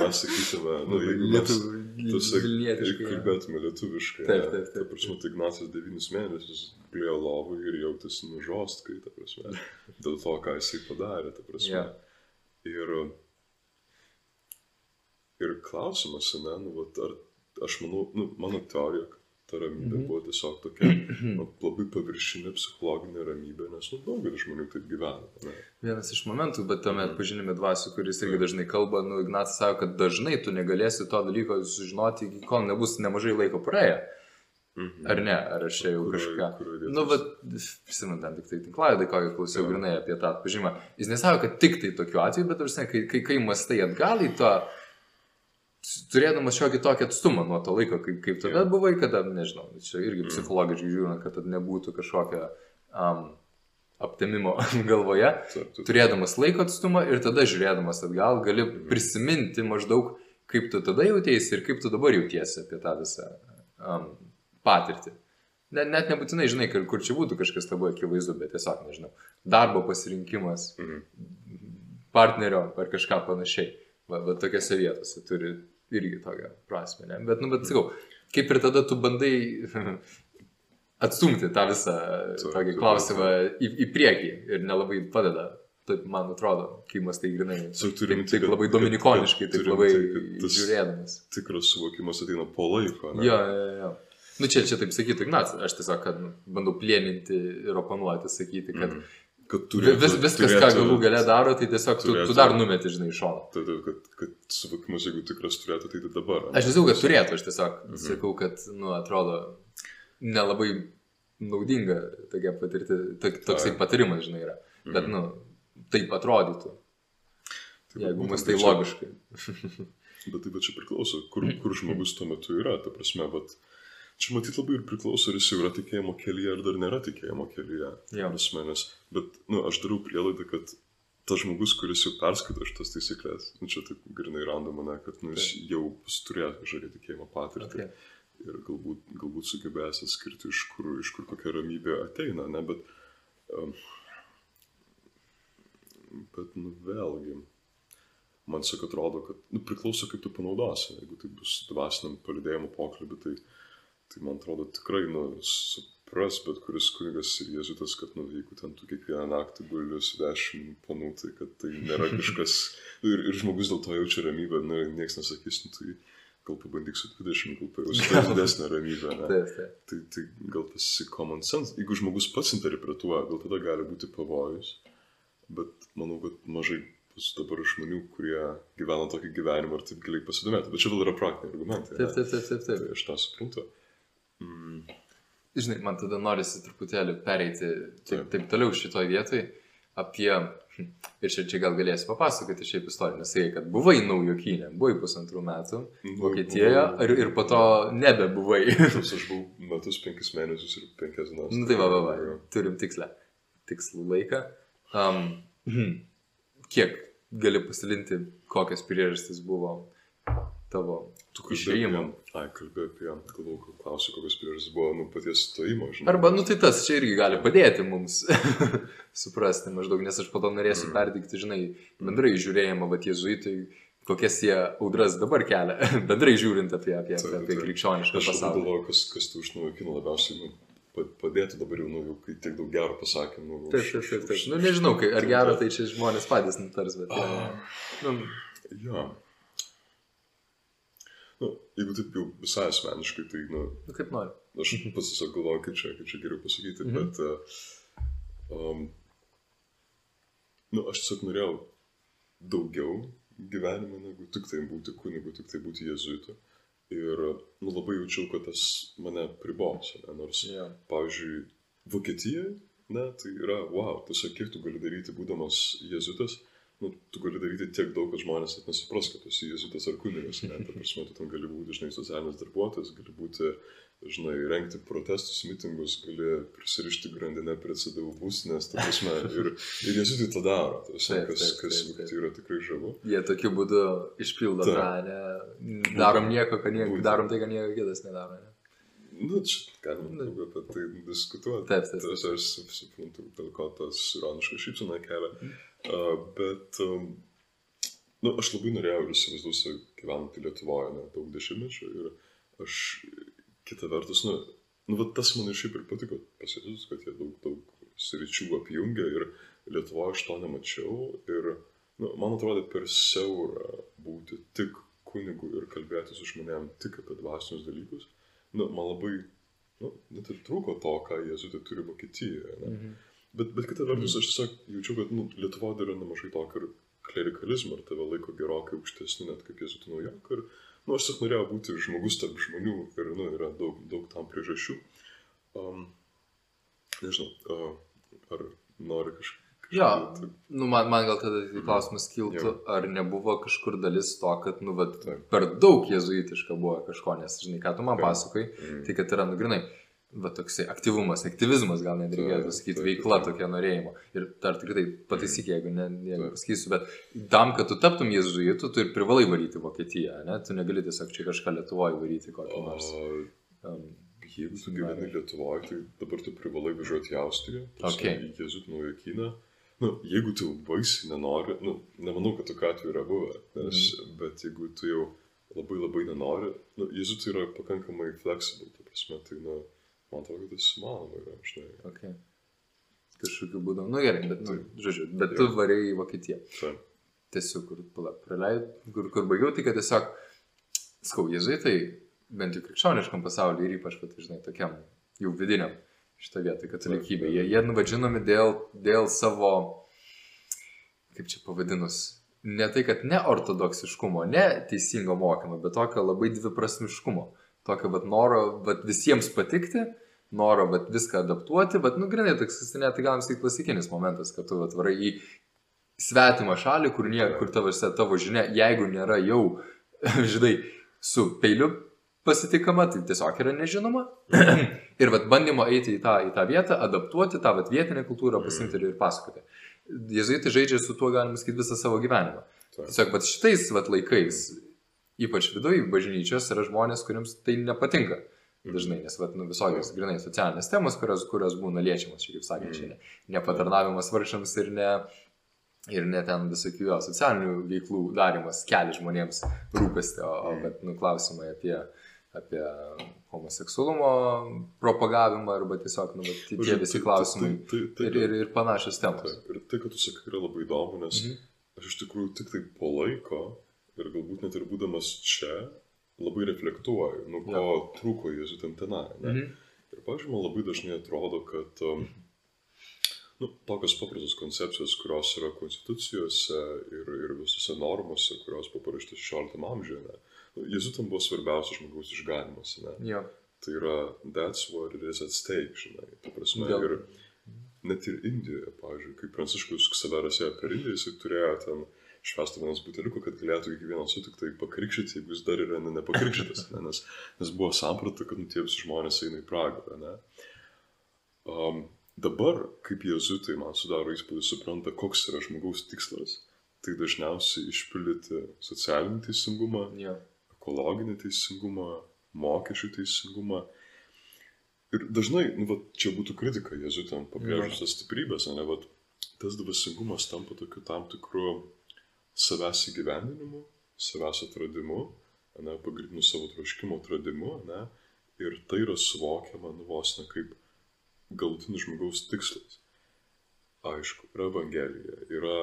Mes sakytume, nu, jeigu mes tuose kalbėtume lietuviškai. Taip, taip, taip. Ta prasme, tai Ignacas devynis mėnesius gulėjo lovui ir jautėsi nužostkai, ta prasme. Dėl to, ką jisai padarė, ta prasme. Jo. Ir, ir klausimas, ne, nu, vat, ar aš manau, nu, mano teorija, kad ta ramybė Mhm. buvo tiesiog tokia nu, labai paviršinė psichologinė ramybė, nes nu, daugelis žmonių taip gyvena. Ne? Vienas iš momentų, bet tuomet pažinime dvasių, kuris irgi dažnai kalba, nu, Ignacas sako, kad dažnai tu negalėsi to dalyko sužinoti, kol nebus nemažai laiko praėję. Mhm. Ar ne, ar aš čia jau Kurioj- kažką. vietoj? Nu, bet, prisimenu, ten tik tai tinklalaidai, kokį klausiau Jo. grinai apie tą atpažymą. Jis nesako, kad tik tai tokiu atveju, bet, tarsi, kai, kai, kai mastai atgal į tą, turėdamas šiokį tokį atstumą nuo to laiko, kaip, kaip tada Jo. buvai, kada, nežinau, čia irgi Mm. psichologiškai žiūrint, kad nebūtų kažkokio um, aptemimo galvoje, turėdamas laiko atstumą ir tada žiūrėdamas atgal gali Mhm. prisiminti maždaug, kaip tu tada jautėsi ir kaip tu dabar jautiesi apie tą visą um, patirtį. Net, net nebūtinai žinai, kur, kur čia būtų kažkas tavo akivaizdu, bet tiesiog, nežinau, darbo pasirinkimas, Mhm. partnerio ar kažką panašiai. Va, va tokiose vietose turi irgi tokią prasme. Ne? Bet, nu, bet sakau, kaip ir tada tu bandai atstumti tą visą Taip, tokį taip, klausimą į, į priekį ir nelabai padeda. Taip man atrodo, kai mastai grinai. Tiesiog Taip, turim taip labai dominikoniškai, taip labai žiūrėdamas. tikras suvokimas ateina po laiko. Ne? Jo, jo, jo. Nu čia, čia taip sakytų Ignacas, aš tiesiog kad, nu, bandau plėninti ir oponuoti, sakyti, kad Mhm. Kad turėtų, vis, viskas, ką turėtų- galų gale daro, tai tiesiog tu, tu turėtų- dar numeti, žinai, iš šono. Tai, kad, kad suvokimas, jeigu tikras turėtų, tai dabar. Aš nesakau, kad turėtų, aš tiesiog Mhm. sakau, kad, nu, atrodo, nelabai naudinga tokia patirti, tok, toksai Taip. patarimas, žinai, yra. Bet, Mhm. nu, taip atrodytų, Tai jeigu mastai tai logiškai. Bet tai va čia priklauso, kur, kur žmogus tuo metu yra. Ta prasme, bet čia matyt labai ir priklauso, ar jis jau yra tikėjimo kelyje, ar dar nėra tikėjimo kelyje. Prasme, nes, bet, nu, aš darau prielaidą, kad tas žmogus, kuris jau perskaito šitas taisyklės, nu, čia taip grinai randa mane, kad nu, jis jau bus turėjęs kažkokią tikėjimo patirtį. Okay. ir galbūt, galbūt sugebės atskirti, iš kur, iš kur kokia ramybė ateina, ne, bet, um, bet, nu, vėlgi, man sak atrodo, kad, nu, priklauso, kaip tu panaudosi, jeigu tai bus dvasiniam palidėjimo pokalbį, tai, tai man atrodo tikrai, nu, supras bet kuris kunigas ir jezuitas, kad, nu, jeigu ten tu kiekvieną naktį guli su dešimt panų, tai kad tai nėra kažkas, nu, ir, ir žmogus dėl to jaučia ramybę, nu, niekas nesakys, nu, tai gal pabandyk su 20, gal pajausi didesnę ramybę. Tai, tai gal tas common sense, jeigu žmogus pats interpretuoja, gal tada gali būti pavojus, bet manau, kad mažai bus dabar žmonių, kurie gyvena tokį gyvenimą ir taip giliai pasidomėtų. Bet čia vėl yra praktiniai argumentai. Taip, taip, taip, taip, taip. Tai aš tą suprantu. Mm, Žinai, man tada norisi truputėlį pereiti taip, Taip. toliau šitoje vietoje apie, ir čia, čia gal galėsi papasakoti šiaip istoriją, nes sakai, kad buvai naujokynė, buvai pusantrų metų Vokietijoje ir, ir po to nebebuvai. Aš buvau metus, penkis mėnesius ir penkias dienas. nu tai va, va, va, turim tikslę, tikslų laiką. Um, kiek gali pasilinti, kokios priežastys buvo tavo Tu apie, ai, kalbėjai apie, galvoju, klausiu, kokios priežastys buvo, nu, paties stojimo, žinai. Arba, nu tai tas čia irgi gali padėti mums suprasti maždaug, nes aš po to norėsiu Mm. pertikti, žinai, bendrai žiūrėjimą, va jezuitai, kokias jie audras dabar kelia, bendrai žiūrint apie, apie, apie, Taip, apie taip. krikščionišką Aš pasaulį. galvoju, kas, kas tu iš naujo kino labiausiai nu, pa- padėtų dabar jau, nu, jau kai tiek daug gero pasakė. Nu, Taip, taip, taip, taip. Nu nežinau, kai, ar Taip, gero, tai čia žmonės patys nutars, bet... Ah. Nu, Jo. Nu, jeigu taip jau visai asmeniškai, tai, nu, nu, kaip nori. aš pats tiesiog galvoju, kaip čia, kaip čia geriau pasakyti, Mhm. bet, uh, um, nu, aš tiesiog norėjau daugiau gyvenime, negu tik tai būti kunigu, tik tai būti jezuitu. Ir, nu, labai jaučiau, kad tas mane pribos, ne, nors Jo. pavyzdžiui, Vokietijoje, ne, tai yra, wow, tiesiog kiek tu gali daryti, būdamas jezuitas, nu, tu gali daryti tiek daug, kad žmonės net nesupras, kad tu esi jezuitas ar kunigas, ne, ta prasme, tu ten gali būti, žinai, socialinis darbuotojas, gali būti, žinai, rengti protestus, mitingus, gali prisirišti grandinę prie CDU būstinės, ta prasme, ir, ir jezuitai tą daro, ta prasme, Taip, kas, taip, kas taip, taip. tai yra tikrai žavu. Jie tokiu būdu išpildo Taip. tą, ne, darom nieko, kad nieko, darom tai, kad nieko kitas nedaro. Ne? Nu, čia galima Nu. daug apie tai diskutuoti. Taip, taip, Tas aš sup- suprantu, dėl ko tas ironiškas šypsena kelia. Uh, bet, um, nu, aš labai norėjau ir įsivaizduosiu gyventi Lietuvoje ne, daug dešimtmečių ir aš kita vertus, nu, nu va, tas man ir šiaip ir patiko pasėdus, kad jie daug, daug sričių apjungia ir Lietuvoje aš to nemačiau ir, nu, man atrodo, per siaurą būti tik kunigu ir kalbėti su žmonėm tik apie dvasinius dalykus, nu, man labai, nu, net ir trūko to, ką jėzuitai turi Vokietijoje. Mhm. Bet, bet kita vertus, aš tiesiog jaučiu, kad nu, Lietuvoje dar yra nemažai tokio ir klerikalizmo, ir tave laiko gerokai aukštesniu, net kaip jėzuitų naujokai. Ir, nu, aš tik norėjau būti žmogus tarp žmonių ir, nu, yra daug, daug tam priežasčių. Um, nežinau, uh, ar nori kažką. Jo, tai... nu, man, man gal tada tai klausimas kiltų, jau. ar nebuvo kažkur dalis to, kad, nu, vat, per daug jezuitiška buvo kažko, nes, žinai, ką tu man pasakoji, mm. tai kad yra, nu, grinai, va toksai aktyvumas, aktyvizmas gal net reikėtų sakyti, veikla tokia norėjimo. Ir dar tikrai pataisyk, jeigu ne, jeigu pasakysiu, bet tam, kad tu taptum jezuitu, tu ir privalai varyti Vokietiją, ne? Tu negali tiesiog čia kažką Lietuvoje varyti kokį nors. Um, jeigu tu gyveni Lietuvoje, tai dabar tu privalai važiuoti į Austriją, okay. į jezuitų naujokyną. Nu, jeigu tu baisiai nenori, nu, nemanau, kad tokiu atveju yra buvę, nes, mm. bet jeigu tu jau labai labai nenori, nu, jezuitai yra pakankamai flexible, ta prasme, tai, nu, Man atrodo, kad tas įmanoma yra, žinai. Okay. Kažkokiu būdu. Nu gerai, bet, nu, žodžiu, bet tu varėjai į Vokietiją. Taip. Tiesiog, kur, pala, praleid, kur, kur baigiau, tai kad tiesiog, skau, jezuitai, bent jau krikščioniškam pasaulyje ir ypač, kad, žinai, tokiam jau vidiniam šitą vietą, katalikybė, jie, jie nuvadžinomi dėl, dėl savo, kaip čia pavadinus, ne tai, kad ne ortodoksiškumo, ne teisingo mokymo, bet tokio labai dviprasmiškumo. Tokio vat noro vat visiems patikti, noro vat viską adaptuoti, vat, nu, grinai, toks, net tai galim sakyti klasikinis momentas, kad tu vat varai į svetimą šalį, kur, nie, kur tavo, tavo žinia, jeigu nėra jau, žinai, su peiliu pasitikama, tai tiesiog yra nežinoma. ir vat bandymo eiti į tą, į tą vietą, adaptuoti tą vat vietinę kultūrą, pasimti ir, pasakoti. Jezuitai žaidžia su tuo, galima sakyti, visą savo gyvenimą. Tiesiog vat šitais vat laikais ypač viduje bažnyčios yra žmonės, kuriems tai nepatinka. Dažnai, nes vat, nu, visokios grinai socialinės temos, kurios, kurios būna liečiamas, čia kaip sakė, čia ne, nepatarnavimas vargšams ir ne, ir ne ten visokių jo, socialinių veiklų darimas keli žmonėms rūpestį, o, o bet nu, klausimai apie, apie homoseksualumo propagavimą arba tiesiog nu, bet, tie visi klausimai tai, tai, tai, ir, ir, ir panašios temos. Tai, ir tai, kad tu sakai, yra labai įdomu, nes mhm. aš iš tikrųjų tik tai po laiko ir galbūt net ir būdamas čia labai reflektuoju, nu ko ja. trūko Jėzui ten tenai. Mhm. Ir, pavyzdžiui, man labai dažnai atrodo, kad um, nu, tokios paprastos koncepcijos, kurios yra konstitucijose ir, ir visose normose, kurios paparašytos 16 amžiuje, nu, Jėzutam buvo svarbiausias žmogaus išganimas. Ne? Ja. Tai yra, that's what it is at stake, žinai. Ta prasme, ja. ir net ir Indijoje, pavyzdžiui, kai Pranciškus Ksaveras ėjo per Indiją, jisai turėjo ten uh, švęsto vienos buteliuko, kad galėtų kiekvieną sutiktai pakrikštyti, jeigu jis dar yra ne, nepakrikštytas, ne, nes, nes buvo samprata, kad nu, tie visi žmonės eina į pragarą. Ne. Um, dabar, kaip jėzuitai man sudaro įspūdį, supranta, koks yra žmogaus tikslas, tai dažniausiai išpildyti socialinį teisingumą, yeah. ekologinį teisingumą, mokesčių teisingumą. Ir dažnai, nu, va, čia būtų kritika jėzuitam pabrėžus tas stiprybės, ne, va, tas dvasingumas tampa tokiu tam tikru savęs įgyvendinimu, savęs atradimu, ne, pagrindiniu savo troškimo atradimu, ne, ir tai yra suvokiama, nu vos ne kaip galutinis žmogaus tikslas. Aišku, yra Evangelija, yra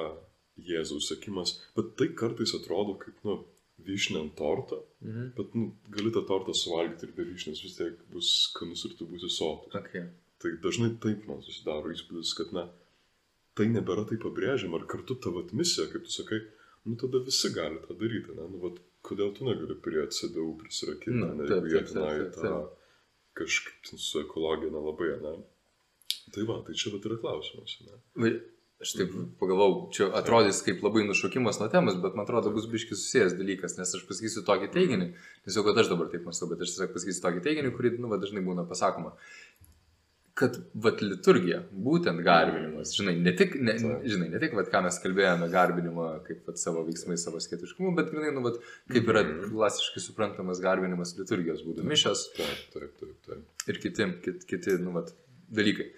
Jėzaus sekimas, bet tai kartais atrodo kaip, nu, vyšnė ant torto, mhm. bet, nu, gali tą tortą suvalgyti ir be vyšnės vis tiek bus skanus ir tu būsi sotus. Okay. Tai dažnai taip man susidaro įspūdis, kad, na, tai nebėra taip pabrėžiama, ar kartu tavo misija, kaip tu sakai, nu tada visi gali tą daryti, ne? Nu, vat, kodėl tu negali prie CDU prisirakinti, nu, ne, jeigu jie tenai tą kažkaip su ekologija nelabai, ne? Tai va, tai čia vat yra klausimas, ne? Aš taip mhm. pagalvojau, čia atrodys kaip labai nušokimas nuo temos, bet man atrodo bus biškis susijęs dalykas, nes aš pasakysiu tokį teiginį, tiesiog kad aš dabar taip mąstau, bet aš tiesiog pasakysiu tokį teiginį, kurį, nu, va, dažnai būna pasakoma kad vat liturgija, būtent garbinimas, žinai, ne tik, ne, žinai, ne tik, vat, ką mes kalbėjome, garbinimą kaip vat, savo veiksmai, savo skėtiškumu, bet, žinai, nu, vat, kaip yra mhm. klasiškai suprantamas garbinimas liturgijos būdu, mišas. Taip, taip, taip, taip. Ir kiti, kiti, kiti nu, vat, dalykai.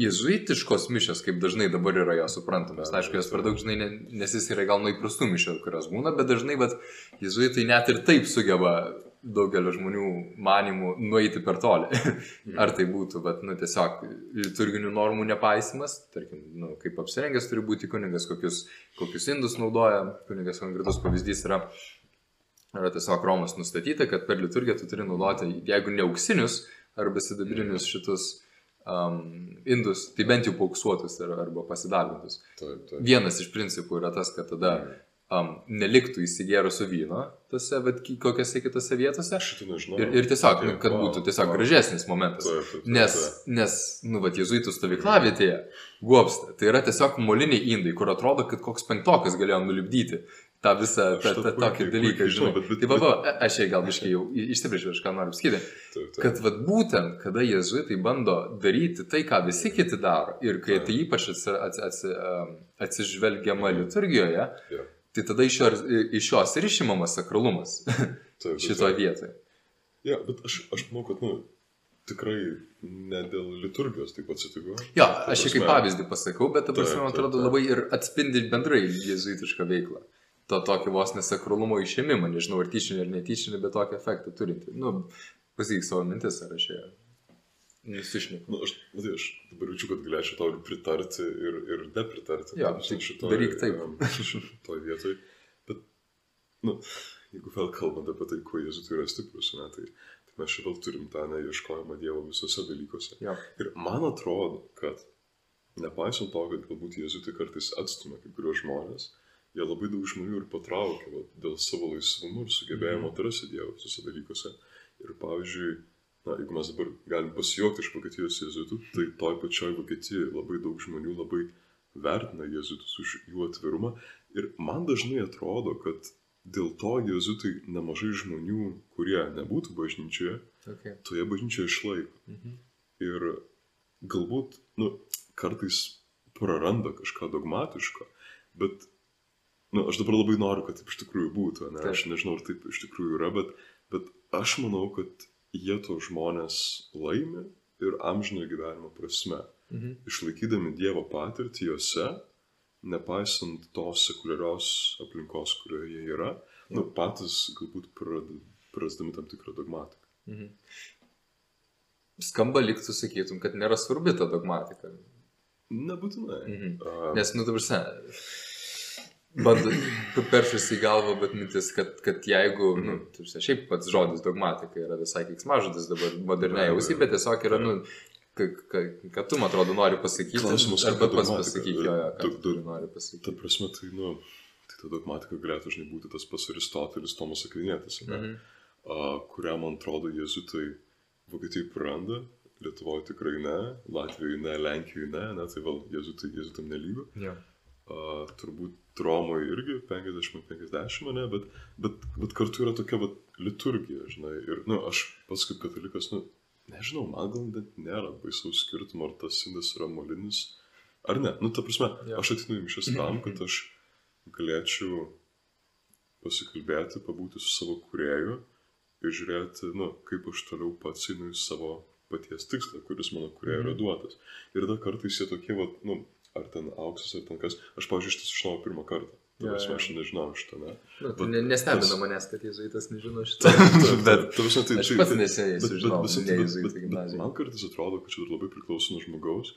Jėzuitiškos mišios, kaip dažnai dabar yra jos suprantamas. Aišku, jos per daug žinai ne- nesiskiria gal nuo įprastų mišių, kurios būna, bet dažnai, bet jėzuitai net ir taip sugeba daugelio žmonių manimų nueiti per toli. Ar tai būtų, bet, nu, tiesiog liturginių normų nepaisimas, tarkim, nu, kaip apsirengęs turi būti kunigas, kokius, kokius indus naudoja, kunigas konkretus pavyzdys yra, yra tiesiog Romas nustatyta, kad per liturgiją tu turi naudoti, jeigu ne auksinius arba sidabrinius šitus um, indus, tai bent jau pauksuotus ar- arba taip. Vienas iš principų yra tas, kad tada um, neliktų įsigėrusio vyno tose, bet ki- kokiose kitose vietose. Šitą nežinau. Ir, ir tiesiog, nu, Taip, kad vau, būtų tiesiog vau. gražesnis momentas. Taip, taip, taip, Nes, nes nu, va, jezuitų stovyklavietėje, guopsta, tai yra tiesiog moliniai indai, kur atrodo, kad koks penktokas galėjo nulipdyti tą visą, Aš tą, tą tą tokį dalyką, žinai. bet- bet- Tai va, aš čia gal biškai jau išsibrėžiau, aš ką noriu pasakyti. Kad vat, būtent, kada jezuitai bando daryti tai, ką visi kiti daro, ir kai tai ypač atsi, atsi, atsi, atsižvelgiama liturgijoje, Jo. Tai tada iš, jo, iš jos ir išimamas sakralumas Taip, šitoje vietoje. Ja, bet aš, aš manau, kad, nu, tikrai ne dėl liturgijos taip atsitiko. Jo, Ta aš kaip pavyzdį pasakau, bet ta prasme, man atrodo, labai ir atspindi bendrai jezuitišką veiklą. To tokio vos nesakralumo išėmimą, nežinau, ar tyčinį ar netyčinį, bet tokį efektą turinti. Nu, pasakyk savo mintis, ar aš ją nusišneku. Nu, aš, matai, aš dabar jaučiu, kad galėčiau tau ir pritarti ir, ir nepritarti. Jo, tai daryk taip. em, Šitoje vietoje. Bet, nu, jeigu vėl kalbant apie tai, kuo Jėzus yra stiprus, ne, tai, tai mes čia vėl turim tą neieškojimą Dievo visose dalykuose. Jo. Ir man atrodo, kad nepaisant to, kad galbūt Jėzuitai kartais atstumia kai kurios žmonės, jie labai daug žmonių ir patraukia va, dėl savo laisvumo ir sugebėjimo atrasti Dievą visose dalykuose. Ir pavyzdžiui, na, jeigu mes dabar galim pasijuokti iš Vokietijos jėzuitų, tai toj pačioj Vokietijoje labai daug žmonių labai vertina jėzuitus už jų atvirumą. Ir man dažnai atrodo, kad dėl to jėzuitai nemažai žmonių, kurie nebūtų bažnyčioje, Okay. toje bažnyčioje išlaiko. Mhm. Ir galbūt, nu, kartais praranda kažką dogmatiško, bet, nu, aš dabar labai noriu, kad taip iš tikrųjų būtų, ne? Taip. Aš nežinau, ar taip iš tikrųjų yra, bet, bet aš manau, kad jie to žmonės laimi ir amžino gyvenimo prasme, Mhm. išlaikydami Dievo patirtį juose, nepaisant tos sekuliarios aplinkos, kurioje jie yra, nu, patys galbūt prarasdami tam tikrą dogmatiką. Mhm. Skamba liktų, sakytum, kad nėra svarbi ta dogmatika. Nebūtinai. Mhm. A, Nes, nu, dabar sen. Bando, peršas į galvą, bet mintis, kad, kad jeigu, nu, tu šiaip pats žodis dogmatika yra visai kiksmažodis dabar moderniai ausy, bet tiesiog yra, nu, ką tu, man atrodo, nori pasakyti. Klausimas, arba pats pasakyk jo, jo, Daug- tu nori pasakyti. Ta prasme, tai, nu, tai ta dogmatika galėtų žinai būti tas pats Aristotelis, Tomas Akvinėtis, mhm. Mhm. kurią, man atrodo, jėzuitai Vokietijai praranda, Lietuvoje tikrai ne, Latvijoje ne, Lenkijoje ne, ne tai vėl jėzutai, jėzutam nelygu. Jo. A, turbūt Romoje irgi 50-50, ne, bet, bet, bet kartu yra tokia vat, liturgija, žinai. Ir, nu, aš pats kaip katalikas, nu, nežinau, man gal net nėra baisaus skirtumo, ar tas indas yra molinis, ar ne. Nu, ta prasme, Jo. aš atinu į mišęs tam, kad aš galėčiau pasikalbėti, pabūti su savo kurėju ir žiūrėti, nu, kaip aš toliau pats einu į savo paties tikslą, kuris mano kurėje yra Mhm. duotas. Ir tada kartais jie tokie, vat, nu, ar ten auksas, ar ten kas. Aš, pavyzdžiui, šitą sužinojau pirmą kartą. Jo, Ta prasme, aš nežinau šitą, ne? Nu, tai ne, nestebina tas- manęs, kad jėzuitas nežino šito. bet, ta prasme, tai, Aš tai- pats tai- neseniai bet- bet- sužinojau, bet- bet- jėzuitų bet- bet gimnazijoje. Man kartais atrodo, kad čia labai priklauso nuo žmogaus,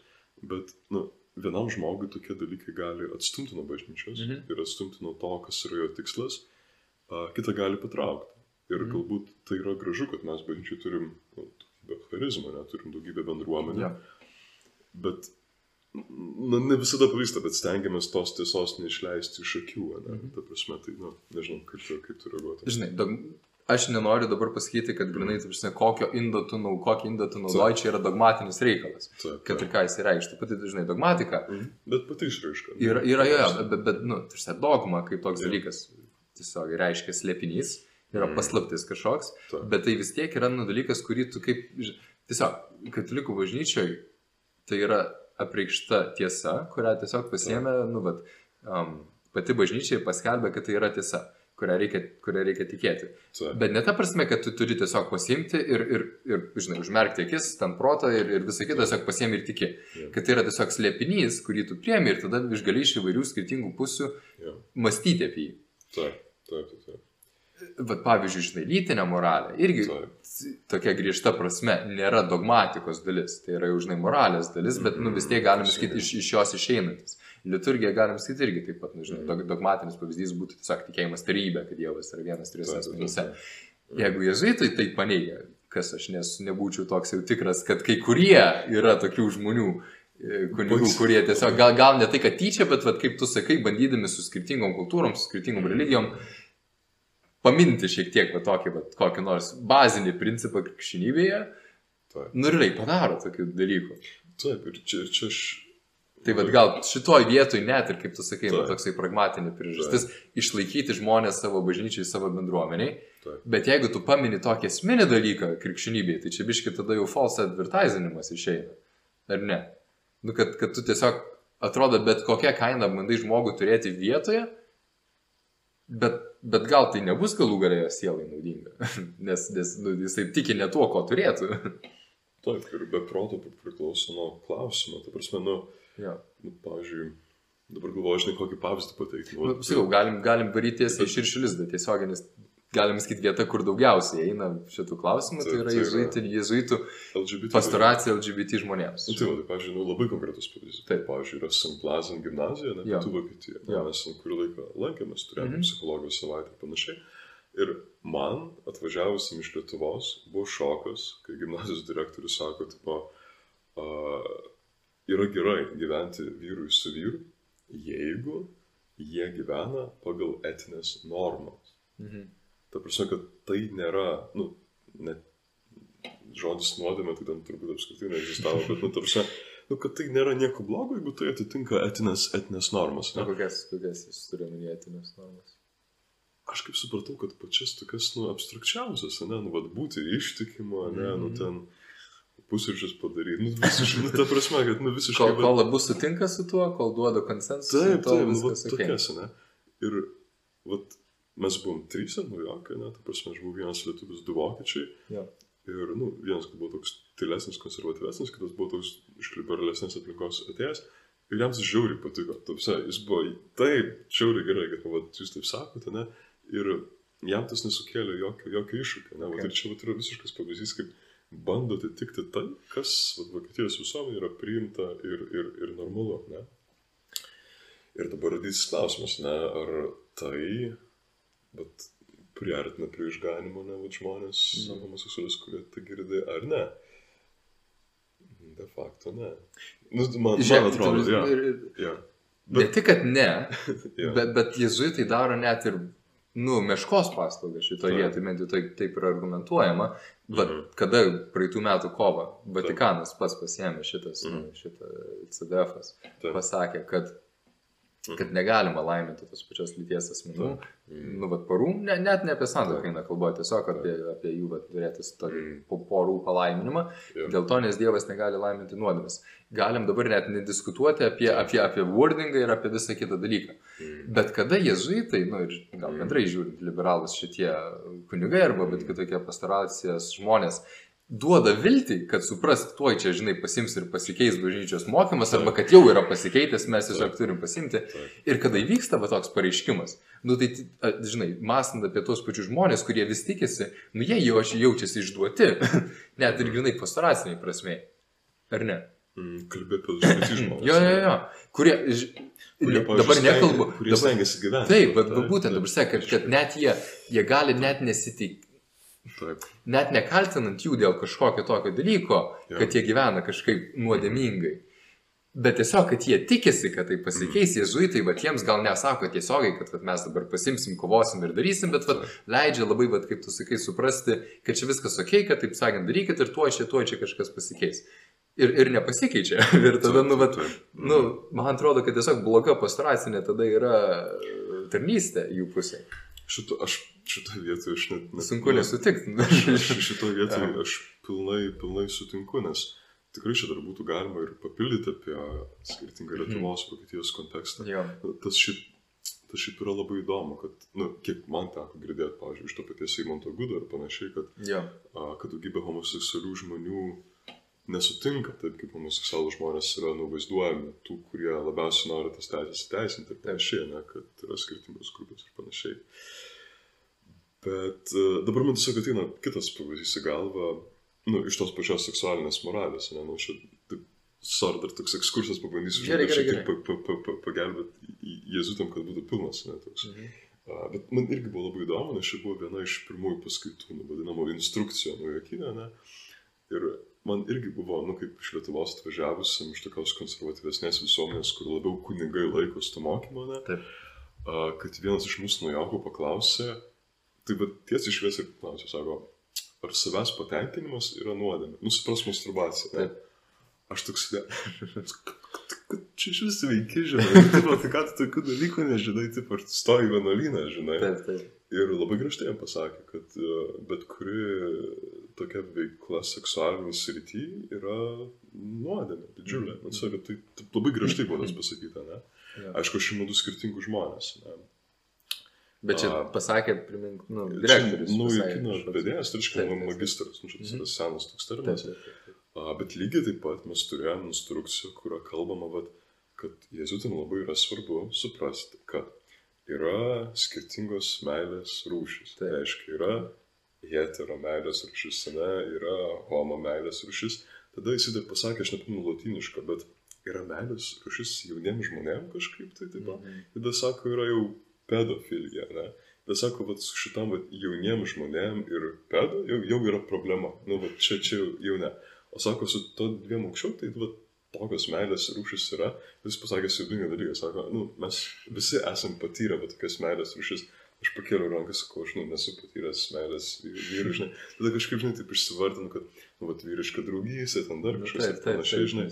bet, nu, vienam žmogui tokie dalykai gali atstumti nuo bažnyčios Mhm. ir atstumti nuo to, kas yra jo tikslas, kitą gali patraukti. Ir Mhm. galbūt tai yra gražu, kad mes bažnyčiai turim nu, daugybę charizmą, ne, turim daugybę bendruomenių, Jo. bet na, ne visada pavyksta, bet stengiamės tos tiesos neišleisti iš akių, ne? Mhm. Ta prasme, tai, nu, nežinau, kaip kaip tu reaguotum. Žinai, dog... aš nenoriu dabar pasakyti, kad grinai, tu žinai, kokio indo tu, nau, kokį indą tu naudoji, čia yra dogmatinis reikalas. Taip, Kad ir taip. ką jis reikštų. Pati, žinai, dogmatika Mhm. Bet pati išraiška. yra, yra jo, bet, bet, nu, žinai, dogma kaip toks Jo. dalykas tiesiog reiškia slėpinys, yra Mhm. paslaptis kažkoks, Taip. bet tai vis tiek yra, nu, dalykas, kurį tu kaip, tiesiog, katalikų bažnyčioj, tai yra apreikšta tiesa, kurią tiesiog pasiemė, nu, bet, um, pati bažnyčia paskelbė, kad tai yra tiesa. kurią reikia, kurią reikia tikėti. Taip. Bet ne ta prasme, kad tu turi tiesiog pasiimti ir, ir, ir žinai, užmerkti akis, ten protą ir, ir visą kitą tiesiog pasiemi ir tiki. Jo. Kad tai yra tiesiog slėpinys, kurį tu priemi ir tada išgali iš įvairių skirtingų pusių Jo. mąstyti apie jį. Taip, taip, taip. Vat pavyzdžiui, žinai, lytinė moralė irgi Taip. tokia griežta prasme nėra dogmatikos dalis, tai yra jau, žinai, moralės dalis, bet, nu, vis tiek galim sakyti iš, iš jos išeinantis. Liturgija galim sakyti irgi taip pat, nu, žinai, dog, dogmatinis pavyzdys būtų tiesiog tikėjimas tarybė, kad Dievas yra vienas trijose asmenyse. taip. Jeigu jezuitai tai paneigia, kas aš nes, nebūčiau toks jau tikras, kad kai kurie yra tokių žmonių, e, kunigų, kurie tiesiog, gal, gal ne tai, kad tyčia, bet, vat, kaip tu sakai, bandydami su skirtingom kultūrom, su skirtingom religijom, paminti šiek tiek va, tokį, va, kokį nors bazinį principą krikščionybėje, Taip. nu ir realiai padaro tokių dalykų. Taip, ir čia, ir čia aš. Tai vad gal šitoj vietoj net ir, kaip tu sakai, va, toksai pragmatinė priežastis išlaikyti žmonės savo bažnyčiai, savo bendruomeniai. Taip. Bet jeigu tu pamini tokį esminį dalyką krikščionybėje, tai čia biški tada jau false advertisinimas išeina. Ar ne? Nu, kad, kad tu tiesiog atrodo, bet kokią kainą bandai žmogų turėti vietoje, bet, bet gal tai nebus galų galėjo sielai naudinga. nes nes nu, jisai tiki ne tuo, ko turėtų. Taip, ir be proto priklauso nuo klausimo. Ta prasme, nu, jo. nu pavyzdžiui, dabar galvoju, žinai, kokį pavyzdį pateikti. Nu, sakau, galim, galim varyti tiesiai iš iršilis, bet tiesioginis, galim sakyti, vieta, kur daugiausiai eina šitų klausimų, tai tai yra- jezuitų, jezuitų LGBT. pastoracija LGBT žmonėms. Nu, tai, va, tai, pavyzdžiui, nu, labai konkretus pavyzdys. Taip. Pavyzdžiui, yra St. Plazan gimnazija, ne pietų Vokietija. Jo. Mes ten kurį laiką lankėmės, turėjome mm -hmm. psichologijos savaitę ir panašiai. Ir man, atvažiavusim iš Lietuvos, buvo šokas, kai gimnazijos direktorius sako, tipo, uh, yra gerai gyventi vyrui su vyru, jeigu jie gyvena pagal etinės normas. Mhm. Ta prasme, kad tai nėra, nu, net žodis nuodėmė, tai ten turbūt apskritai neegzistavo, bet, nu, ta prasme, nu, kad tai nėra nieko blogo, jeigu tai atitinka etinės, etinės normas. Na, Ne? kokias, kokias jis turi minėtinės normas. Aš kaip supratau, kad pačias tokias, nu, abstrakčiausias, ne, nu, vad būti ištikimo, ne, nu, Mhm. ten pusryčius padaryti, nu, visiškai, nu, ta prasme, kad, nu, visiškai... Kol, kol abu sutinka su tuo, kol duoda konsensusą, Taip, taip, nu, viskas vat ok. tokias, ne. Ir, vat, mes buvom trys naujokai, ne, ta prasme, aš buvau vienas lietuvis, du vokiečiai. Jo. Ir, nu, vienas buvo toks tylesnis, konservatyvesnis, kitas buvo toks iš liberalesnės aplinkos atėjęs. Ir jam tas žiauriai patiko. Tupse, jis buvo taip, žiauriai gerai, kad, nu, vat, jūs taip sakote, ne. Ir jam tas nesukėlė jokio, jokio iššūkio. Ne? Okay. ir čia vat, yra visiškas pavyzdys, kaip bando atitikti tai, kas vat, Vokietijos visuomenė yra priimta ir, ir, ir normalu. Ne? Ir dabar didysis klausimas, ne, ar tai, bet priartina prie išganimo, ne, vat žmonės, Nu. homoseksualius, kurie tai girdi, ar ne? De facto, ne. Nu, man, man Žiūrėk, atrodo, tu- ja. ir- ja. Ne tik, kad ne, ja. bet, bet jezuitai daro net ir, nu, meškos paslaugą šitoje vietoje, bent jau taip, taip yra argumentuojama. Bet Mhm. kada praeitų metų kovą Vatikanas pats pasėmė šitas, Mhm. šitą CDF, pasakė, kad. Kad negalima laiminti tos pačios lyties asmenų. Mm. Nu, vat, porų, ne, net ne apie santoką eina kalba, tiesiog apie, apie jų vat, turėtis Mm. po porų palaiminimą. Jo. Dėl to, nes Dievas negali laiminti nuodėmės. Galim dabar net nediskutuoti apie, apie, apie wordingą ir apie visą kitą dalyką. Mm. Bet kada jezuitai, nu ir gal Mm. bendrai žiūrint, liberalus šitie kunigai arba bet kitokie pastoracijas žmonės duoda viltį, kad suprast, tuoj čia, žinai, pasims ir pasikeis bažnyčios mokymas, arba kad jau yra pasikeitęs, mes tiesiog turim pasimti. Ir kada įvyksta va toks pareiškimas, nu tai, žinai, mąstant apie tos pačius žmonės, kurie vis tikisi, nu jie jau jaučiasi išduoti, net ir grinai pastoraciniai prasme. Ar ne? Mm. Kalbė apie LGBT žmonės. Jo, jo, jo. Kurie, ž... Kurie, dabar nekalbu. Kurie stengiasi gyventi. Taip, bet būtent dabar sakė, kad, kad net jie, jie gali net nesitik, Taip. net nekaltinant jų dėl kažkokio tokio dalyko, Jo. kad jie gyvena kažkaip nuodėmingai. Bet tiesiog, kad jie tikisi, kad tai pasikeis, jezuitai, va jiems gal nesako tiesiogiai, kad vat, mes dabar pasimsim, kovosim ir darysim, bet vat, leidžia labai, vat, kaip tu sakai, suprasti, kad čia viskas ok, kad taip sakant darykit ir tuo čia, tuo čia kažkas pasikeis. Ir, ir nepasikeičia. Ir tada, nu, vat, Taip. nu, man atrodo, kad tiesiog bloga pastoracinė tada yra tarnystė jų pusė. Šito, aš šitoje vietoje aš net... net Sunku nesutikti. Vietoje Ja. aš pilnai, pilnai sutinku, nes tikrai čia dar būtų galima ir papildyti apie skirtingą Mhm. Lietuvos, Vokietijos kontekstą. jo. Tas, šit, tas šiaip yra labai įdomu, kad, nu, kiek man teko girdėti, pavyzdžiui, iš to paties Seimonto Gudo ir panašiai, kad, Jo. a, kad daugybė homoseksualių žmonių nesutinka taip, kaip homoseksualų žmonės yra nuvaizduojami, tų, kurie labiausiai nori tas teisės įteisinti ir panašiai, ne, kad yra skirtingos grupės ir panašiai. Bet a, dabar man tiesiog ateina kitas pavyzdys į galvą, nu, iš tos pačios seksualinės moralės, ne, nu, čia taip, sorry, dar toks ekskursas pabandysiu žinai, šiek tiek pa, pa, pa, pa, pagelbėti jėzutam, kad būtų pilnas, ne, toks. Mhm. A, Bet man irgi buvo labai įdomu, nes čia buvo viena iš pirmųjų paskaitų, nu, vadinamo instrukcijų naujokinė, ne? Ir man irgi buvo, nu, kaip iš Lietuvos atvažiavusiam, iš tokios konservatyvesnės visuomenės, kur labiau kunigai laikosi to mokymo, ne? Taip. A, kad vienas iš mūsų naujokų paklausė, tai bet tiesiai šviesiai paklausė, sako, ar savęs patenkinimas yra nuodėmė? Nusipras masturbacija. Aš toks, ne. Čia iš vis veiki, žinai. Taip, tai ką tu tokių dalykų nežinai, taip, ar tu stoji vienuolyną, žinai. Taip, taip. Ir labai griežtai jam pasakė, kad e, bet kuri tokia veikla seksualinė srity yra nuodėmė, didžiulė. Man sakė, tai, tai labai griežtai buvo tas pasakyta, ne? Jo. Aišku, aš imu du skirtingus žmonės. Ne? Bet čia pasakė, primink, nu, direktorius. Pasakė kino vedėjas, reiškia magistras, nu, čia tas Mhm. yra senas toks terminas. Bet lygiai taip pat mes turėjome instrukciją, kurio kalbama, vat, kad jėzuitam labai yra svarbu suprasti, kad yra skirtingos meilės rūšis. Tai reiškia, yra hetero meilės rūšis, ne, yra homo meilės rūšis. Tada jis dar pasakė, aš nepamenu latinišką, bet yra meilės rūšis jauniems žmonėms kažkaip tai taip pat. Mhm. Tada sako, yra jau pedofilija, ne? Tada sako, vat, su šitam vat, jauniem žmonėm ir pedo jau, jau yra problema. Nu, vat, čia, čia jau- ne. O sako, su to dviem aukščiau, tai vat, tokios meilės rūšis yra. Jis pasakė siubingą dalyką, sako, nu, mes visi esam patyrę vat, tokias meilės rūšis. Aš pakėliau ranką, sakau, aš nu, nesu patyręs meilės vy- vyrų, žinai. Tada kažkaip, žinai, taip išsivardinu, kad, nu, vat, vyriška draugystė, ten dar Nu, kažkas panašiai, žinai.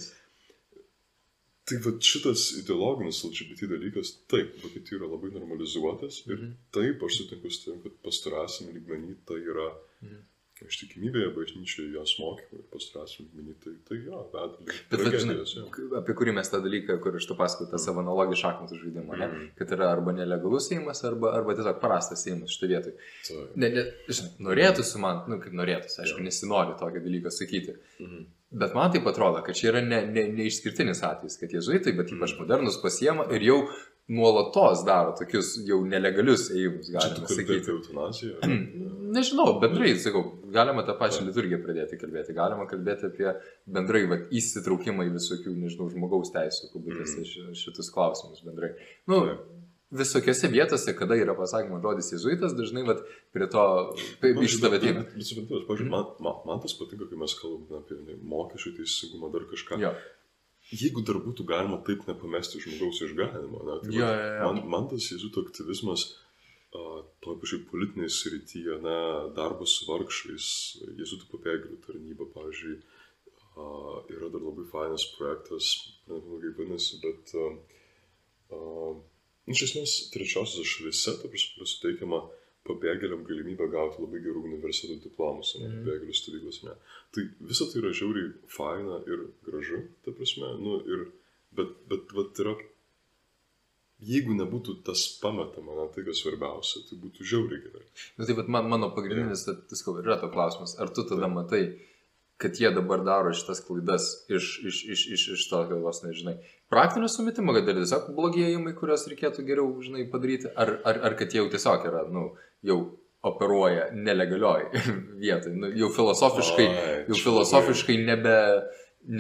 Tai va šitas ideologinis LGBT dalykas, taip, Vokietijoje yra labai normalizuotas ir Mhm. taip aš sutinku su tavim, kad pastarąsim lygmenį tai yra Mhm. ištikimybėje bažnyčioje jos mokymai ir pastarąsim lygmenį tai, tai jo, link Bet, vat, žinai, jo. apie kurį mes tą dalyką, kur aš tu pasakau, tą savo analogį šachmatų žaidimą, ne? Mhm. kad yra arba nelegalus įimas, arba, arba tiesiog prastas įimas šitą vietą. Ne, ne, žinai, norėtųsi man, nu kaip norėtųsi, aišku, nesinori tokį dalyką sakyti. Mhm. Bet man tai atrodo, kad čia yra ne, ne, neišskirtinis atvejis, kad jėzuitai, bet ypač Mhm. modernus pasiema ir jau nuolatos daro tokius jau nelegalius ėjimus, Čia tu galima kalbėjai sakyti. apie eutanaziją? Nežinau, bendrai, sakau, galima tą pačią liturgiją pradėti kalbėti, galima kalbėti apie bendrai vat, įsitraukimą į visokių, nežinau, žmogaus teisų, kabutėse, ši- šitus klausimus bendrai. Nu, Taip. Visokiose vietose, kada yra pasakymas žodis jėzuitas, dažnai vat, prie to iš tave ateina. Bet suprantu, Mhm. man, man, man tas patinka, kai mes kalbame apie ne, mokesčių teisingumą, dar kažką. Jo, Jeigu dar būtų galima taip nepamesti žmogaus išganimo, ne, tai jo, jo, jo. man, man tas jėzuito aktyvizmas uh, toj pačiai politinėje srityje, ne, darbas su vargšais, jėzuitų pabėgėlių tarnyba, pavyzdžiui, uh, yra dar labai fainas projektas, nežinau kaip vadinasi, bet uh, uh, iš esmės trečiosios šalyse, ta prasme, suteikiama pabėgėliam galimybę gauti labai gerų universitetų diplomus, ne, Mhm. pabėgėlių stovyklos, ne. Tai visa tai yra žiauriai faina ir gražu, ta prasme, nu ir, bet, bet, bet yra, jeigu nebūtų tas pametama, na, tai kas svarbiausia, tai būtų žiauriai gerai. Nu, tai vat man, mano pagrindinis, yeah. tai sakau, yra to klausimas, ar tu tada matai, kad jie dabar daro šitas klaidas iš, iš, iš, iš, iš to, kad vos nežinai, praktinio sumetimo, kad yra tiesiog blogėjimai, kuriuos reikėtų geriau, žinai, padaryti, ar, ar, ar kad jie jau tiesiog yra, nu, jau operuoja nelegalioj vietoj, nu, jau filosofiškai, Ai, jau filosofiškai nebe,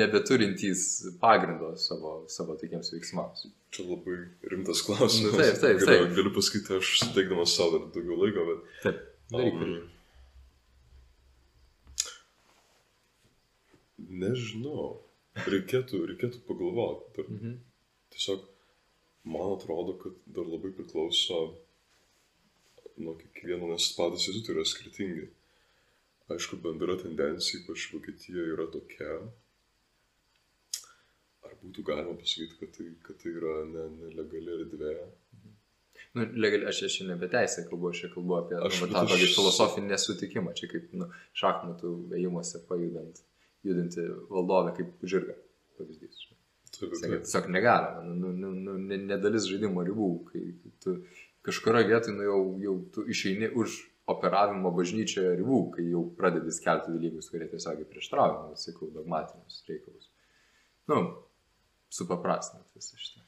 nebeturintys pagrindo savo, savo tokiems veiksmams. Čia labai rimtas klausimas. Nu, taip, taip, Galiu, taip. galiu pasakyti, aš suteikdamas savo dar daugiau laiko, bet... Taip, daryk. Um, nežinau. Reikėtų, reikėtų pagalvoti. Dar, Mhm. tiesiog man atrodo, kad dar labai priklauso nuo kiekvieno, nes patys jėzuitai yra skirtingi. Aišku, bendra tendencija, ypač Vokietijoje, yra tokia. Ar būtų galima pasakyti, kad tai, kad tai yra ne, nelegali erdvė? Nu, legali, aš čia ne apie teisę kalbu, aš čia kalbu apie nu, Aš- bet tą aš- tokį filosofinį nesutikimą, čia kaip nu, šachmatų ėjimuose pajudant, judinti valdovę kaip žirgą. Pavyzdys. Sakė, tiesiog negalima, nu, nu, nu, ne, nedalis žaidimo ribų, kai tu kažkurioje vietoje nu, jau, jau tu išeini už operavimo bažnyčioje ribų, kai jau pradedi skelbti dalykus, kurie tiesiog prieštrauja, nu, sakau, dogmatinius reikalus. Nu, supaprastinant visą šitą.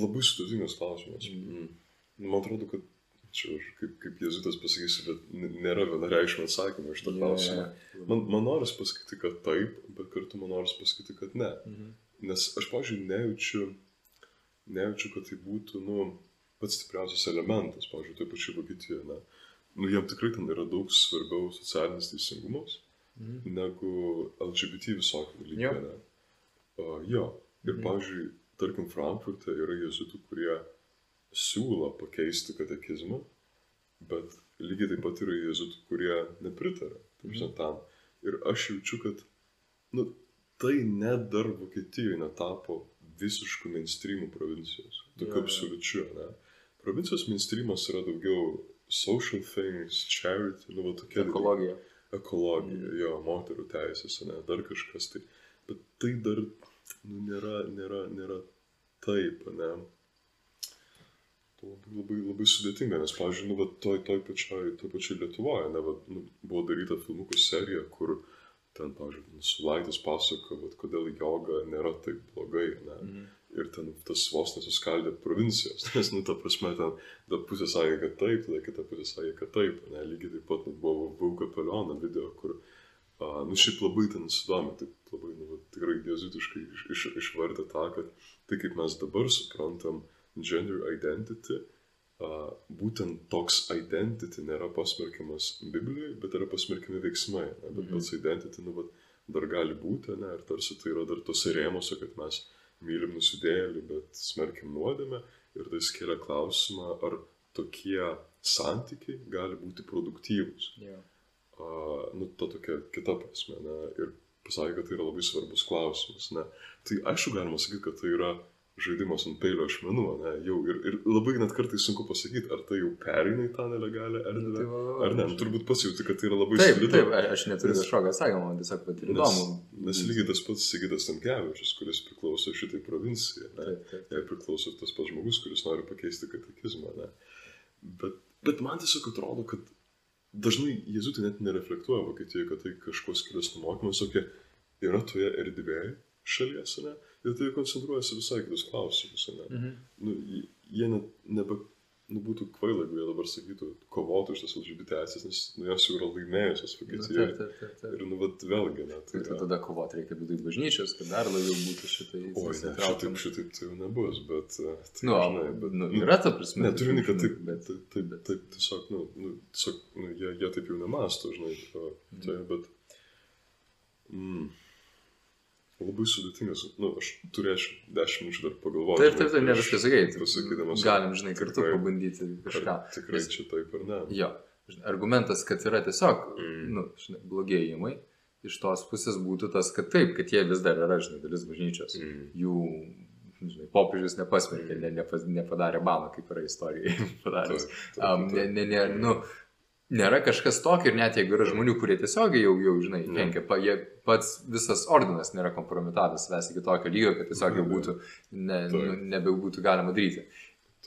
Labai sudėtingas klausimas. Mm. Man atrodo, kad čia aš kaip, kaip jezuitas pasakysiu, bet nėra vienareikšmio atsakymo iš to klausimo. Man, man noras pasakyti, kad taip, bet kartu man noras pasakyti, kad ne. Mhm. Nes aš, pažiūrėjau, nejaučiu, nejaučiu, kad tai būtų, nu, pats stipriausias elementas, pažiūrėjau, taip pačiu Vokietijoje, ne. Nu, jiem tikrai ten yra daug svarbiau socialinis teisingumas Mhm. negu LGBT visokių Jo. dalykų, ne. Uh, jo, ir, Mhm. pažiūrėjau, tarkim, Frankfurte yra jezuitų, kurie siūlo pakeisti katekizmą, bet lygiai taip pat yra jezuitų, kurie nepritarė mm. tam. Ir aš jaučiu, kad nu, tai net dar Vokietijoje netapo visiškų mainstreamų provincijos. Jo, Tokiu absoliučiu, ne? Provincijos mainstreamas yra daugiau social things, charity, nu, va tokie dalykai. Ekologija. ekologija, jo, moterų teisės, ne, dar kažkas tai. Bet tai dar nu, nėra, nėra, nėra taip, ne. Labai, labai, labai sudėtinga, nes, pavyzdžiui, nu, toj, toj pačioj, toj pačioj Lietuvoje, ne, va, nu, buvo daryta filmukų serija, kur ten, pavyzdžiui, Sulaitis pasako, va, kodėl joga nėra taip blogai, ne. Mhm. Ir ten tas vos nesuskaldė provincijos, nes, nu, ta prasme, ten, ta pusė sakė, kad taip, tada kita pusė sakė, kad taip, ne, lygiai taip pat nu, buvo Vauka Peliono video, kur, a, nu, šiaip labai ten sudomi, taip labai, nu, tikrai jėzutiškai iš, iš, išvardė tą, kad tai, kaip mes dabar suprantam gender identity, būtent toks identity nėra pasmerkiamas Biblijoje, bet yra pasmerkiami veiksmai, ne, bet Mhm. pats identity, nu, va, dar gali būti, ne, ir tarsi tai yra dar tose rėmose, kad mes mylim nusidėlį, bet smerkiam nuodėmę ir tai skiria klausimą, ar tokie santykiai gali būti produktyvūs. Jo. Uh, nu, ta tokia kita prasme, ne, ir pasakė, kad tai yra labai svarbus klausimas, ne. Tai aišku, galima sakyti, kad tai yra žaidimas ant peilio ašmenų, ne, jau ir, ir labai net kartais sunku pasakyti, ar tai jau pereina į tą nelegalią Tai erdvę, va, va, ar ne, nu, turbūt pats jauti, kad tai yra labai Taip, slidu. taip, aš neturiu Nes- kažkokio atsakymo, tiesiog pat ir Nes, įdomu. nes lygiai tas pats Sigitas Tankievičius, kuris priklauso šitai provincijai, ne, Taip, taip. jai priklauso tas pats žmogus, kuris nori pakeisti katekizmą. Ne? Bet, bet man tiesiog atrodo, kad dažnai jezuitai net nereflektuoja Vokietijoje, kad tai kažkuo skiriasi nuo mokymas, tokia yra toje erdvėje šalies, ne? ir tai koncentruojasi visai kitus klausimus. Ne? Mhm. Nu, jie net nebe, nu, būtų kvaila, jeigu jie dabar sakytų, kovotų už tas LGBT teisės, nes nu, jos jau yra laimėjusios Nu, Vokietijoje. Ir, nu, vat, vėlgi, ne, Tai tai tada kovoti reikia viduje bažnyčios, kad dar labiau būtų šitai Oi, ne, šitaip, šitaip tai jau nebus, bet... e, Tai, Nu, žinai, bet, nu, yra ta prasme. Neturiu žinai, taip, bet, taip, taip, taip, tiesiog, nu, nu, tiesiog, nu, jie, jie taip jau nemasto, žinai, o, tai, bet... Mm, labai sudėtingas, nu, aš turėčiau dešimt minučių dar pagalvoti. taip, taip, taip, ne viskas gerai. Pasakydamas, Galim, žinai, kartu tikrai- pabandyti kažką. Tikrai čia taip ar ne. Jo, žinai, argumentas, kad yra tiesiog, Mm. nu, žinai, blogėjimai, iš tos pusės būtų tas, kad taip, kad jie vis dar yra, žinai, dalis bažnyčios. Mm. Jų, žinai, popiežius nepasmerkė, ne, nepas, nepadarė bano, kaip yra istorija padaręs. Um, ne, ne, ne, nu, nėra kažkas tokio ir net jeigu yra žmonių, kurie tiesiogiai jau, jau žinai, kenkia, pa, jie, pats visas ordinas nėra kompromitavęs savęs iki tokio lygio, kad tiesiog jau būtų, ne, nu, nebebūtų galima daryti.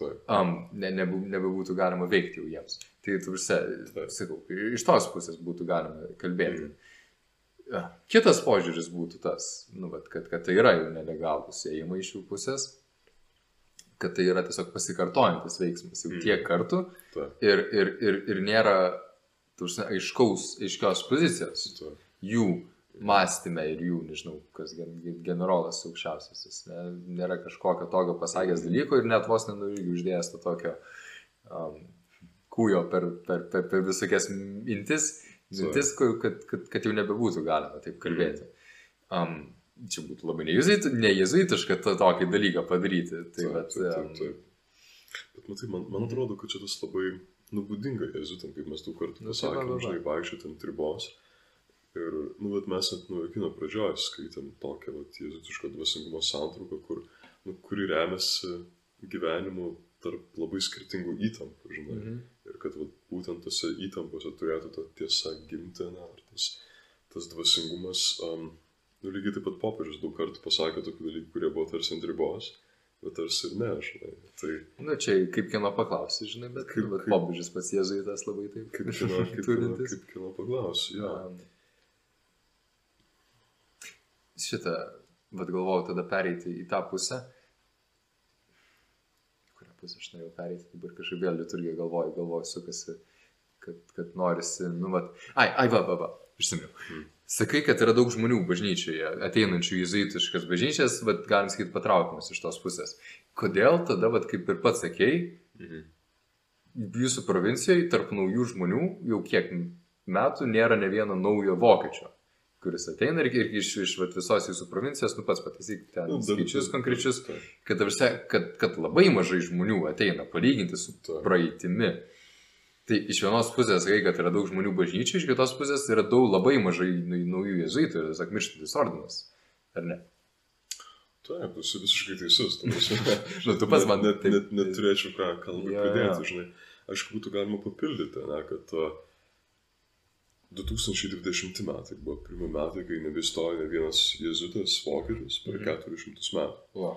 Um, ne, nebe, nebebūtų galima veikti jau jiems. Tai tu visą, Taip. sakau, iš tos pusės būtų galima kalbėti. Mm. Kitas požiūris būtų tas, nu, bet, kad, kad tai yra jau nelegalus ėjimai iš jų pusės, kad tai yra tiesiog pasikartojantis veiksmas jau Mm. tiek kartų Taip. ir, ir, ir, ir nėra tu žinai, aiškaus, aiškios pozicijos Taip. jų mąstymė ir jų, nežinau, kas gen, generolas aukščiausiasis. Ne, nėra kažkokio tokio pasakęs dalyko ir net vos nenurigi uždėjęs to tokio um, kūjo per, per, per, per visokias mintis, mintis kad, kad, kad jau nebebūtų galima taip kalbėti. Um, čia būtų labai nejezuit- nejezuitiška to, tokį dalyką padaryti. Tai, Taip, bet, taip, taip, taip. Bet matai, man, man atrodo, kad čia tas labai nubudinga jezuitam, kaip mes daug kartų Nu, tai va, pasakėm, va, va. žinai, vaikščioti ant ribos. Ir, nu, bet mes net nuo kino pradžioj skaitėm tokią, va, jezutiško dvasingumo santrauką, kur, nu, kuri remiasi gyvenimu tarp labai skirtingų įtampų, žinai. mhm. Ir kad va, būtent tose įtampose turėtų ta tiesa gimti, na, ar tas, tas dvasingumas um, Nu, lygiai taip pat popiežius daug kartų pasakė tokių dalykų, kurie buvo tarsi ant ribos, bet tarsi ir ne, žinai. Tai Nu, čia kaip kino paklausi, žinai, bet Kaip- bet kaip- popiežius pats jėzuitas labai taip. kaip kino, kaip kino, kaip kino paklausiu, jo. Um, Šitą, vad galvojau tada pereiti į tą pusę. Pusę aš norėjau pereiti, dabar kažkaip vėl liturgija galvoju, galvoju, sukasi, kad, kad norisi, nu, vat. Ai, ai, va, va, va, išsimiau. Mm. Sakai, kad yra daug žmonių bažnyčioje, ateinančių į jėzuitiškas bažnyčias, bet galim sakyti patraukiamas iš tos pusės. Kodėl tada, vat, kaip ir pats sakei, Mhm. jūsų provincijoje tarp naujų žmonių jau kiek metų nėra ne vieno naujo vokiečio, kuris ateina ir, ir iš, iš vat, visos jūsų provincijos, nu pats pataisyk ten Nu, skaičius konkrečius, kad, kad, kad labai mažai žmonių ateina palyginti su praeitimi. Tai iš vienos pusės sakai, kad yra daug žmonių bažnyčiai, iš kitos pusės yra daug labai mažai nau- naujų jėzuitų ir tiesiog mirštantis ordinas. Ar ne? Taip, esi visiškai teisus. Nu, tu pats man net, taip- net, net neturėčiau ką kalbą Jo, pridėti, jo. žinai. Aišku, būtų galima papildyti, ne, kad uh, 2020 metai buvo pirmie metai, kai nebestojo ne vienas jezuitas vokietis per Mhm. 400 metų. O.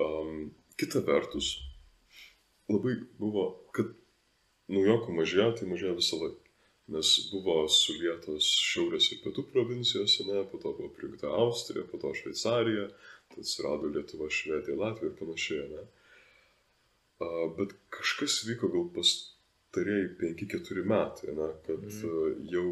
Um, kita vertus, labai buvo, kad naujokų mažėjo, tai mažėjo visą laiką. Nes buvo sulietos šiaurės ir pietų provincijose, ne, po to buvo prijungta Austrija, po to Šveicarija, tad atsirado Lietuva, Švedija, Latvija ir panašiai, ne. A, bet kažkas vyko gal pastarėjai 5-4 metai, ne, kad mhm. jau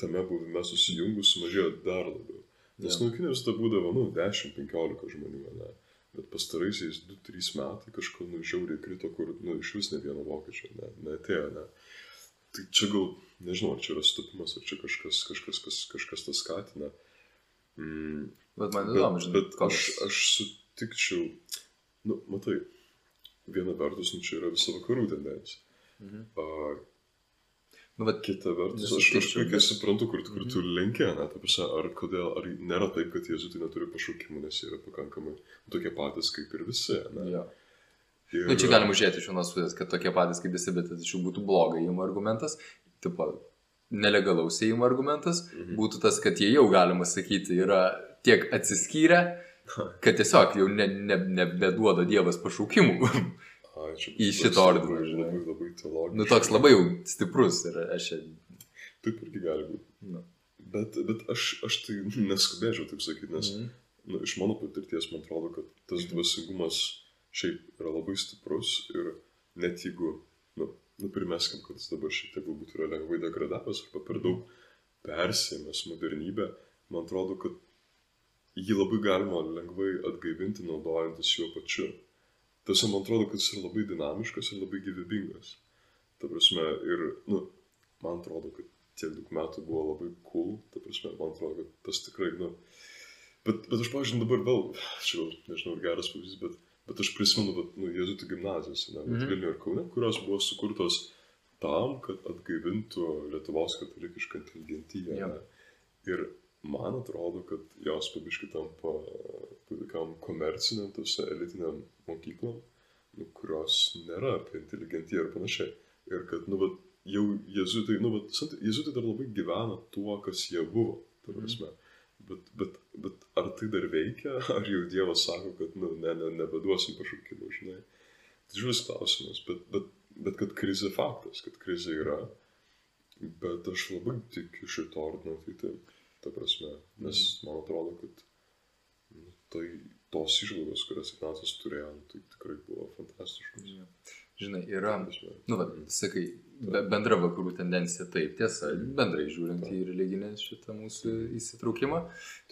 tame buvime susijungus sumažėjo dar labiau. Nes Jo. nuokinė visada būdavo, nu, 10-15 žmonių, ne. Bet pastaraisiais 2-3 metai kažkur nu žiauriai krito, kur, nu, iš vis ne vieno vokiečio, ne, neatėjo, ne. Tai čia gal, nežinau, ar čia yra sutapimas, ar čia kažkas, kažkas, kas, kažkas tas skatina. Mm, Bet man įdomu, žinai, bet aš, aš sutikčiau, nu, matai, viena vertus, nu, čia yra visa vakarų tendencija. Mhm. A, Nu, bet kita vertus, aš, aš puikiai suprantu, kur, kur tu lenkia, ne, ta prasme, ar kodėl, ar nėra taip, kad jėzuitai neturi pašaukimų, nes jie yra pakankamai tokie patys kaip ir visi, ne. jo. Ir, Nu, čia galima žiūrėti iš vienos pusės, kad tokie patys kaip visi, bet tačiau būtų blogai įėjimo argumentas, tipo, nelegalaus įėjimo argumentas, Mhm. būtų tas, kad jie jau, galima sakyti, yra tiek atsiskyrę, kad tiesiog jau ne, ne, nebeduoda Dievas pašaukimų. Ai, čia į šitą ordiną, žinai. labai, teologiškas. nu, toks labai jau stiprus ir aš čia, Taip irgi gali būti. nu. Bet, bet aš, aš tai neskubėčiau taip sakyti, nes Mhm. nu, iš mano patirties man atrodo, kad tas dvasingumas šiaip yra labai stiprus ir net jeigu, nu, nu primeskim, kad jis dabar šiek tiek galbūt yra lengvai degradavęs arba per daug persėmęs modernybę, man atrodo, kad jį labai galima lengvai atgaivinti naudojantis juo pačiu. Tiesa, man atrodo, kad jis yra labai dinamiškas ir labai gyvybingas. Ta prasme, ir, nu, man atrodo, kad tiek daug metų buvo labai cool, ta prasme, man atrodo, kad tas tikrai, nu, bet, bet aš, pažiūrėjau, dabar vėl, čia gal, nežinau, geras pavyzdys, bet, bet aš prisimenu, bet, nu, jėzuitų gimnazijas, ne, Mhm. mhm. Vilniuje ir Kaune, kurios buvo sukurtos tam, kad atgaivintų Lietuvos katalikišką inteligentiją. Ne. Ir man atrodo, kad jos pabiškai tampa tokiam komerciniam, tose elitiniam mokyklom, nu, kurios nėra apie inteligentiją ir panašiai. Ir kad, nu, vat, jau jezuitai, nu, sant- jezuitai dar labai gyvena tuo, kas jie buvo, ta Mhm. prasme. Bet, bet, bet ar tai dar veikia, ar jau Dievas sako, kad, nu, ne, ne, nebeduosim pašaukimų, žinai. Tai žiūrės klausimas, bet, bet, bet kad krizė faktas, kad krizė yra, bet aš labai tikiu šito ordino ateitim, ta prasme, nes man atrodo, kad nu, tai tos išvalgos, kurias Ignacas turėjo, nu, tai tikrai buvo fantastiškos. žinai, yra, nu, va, sakai, be, bendra vakarų tendencija, taip, tiesa, bendrai žiūrint į religinę šitą mūsų įsitraukimą.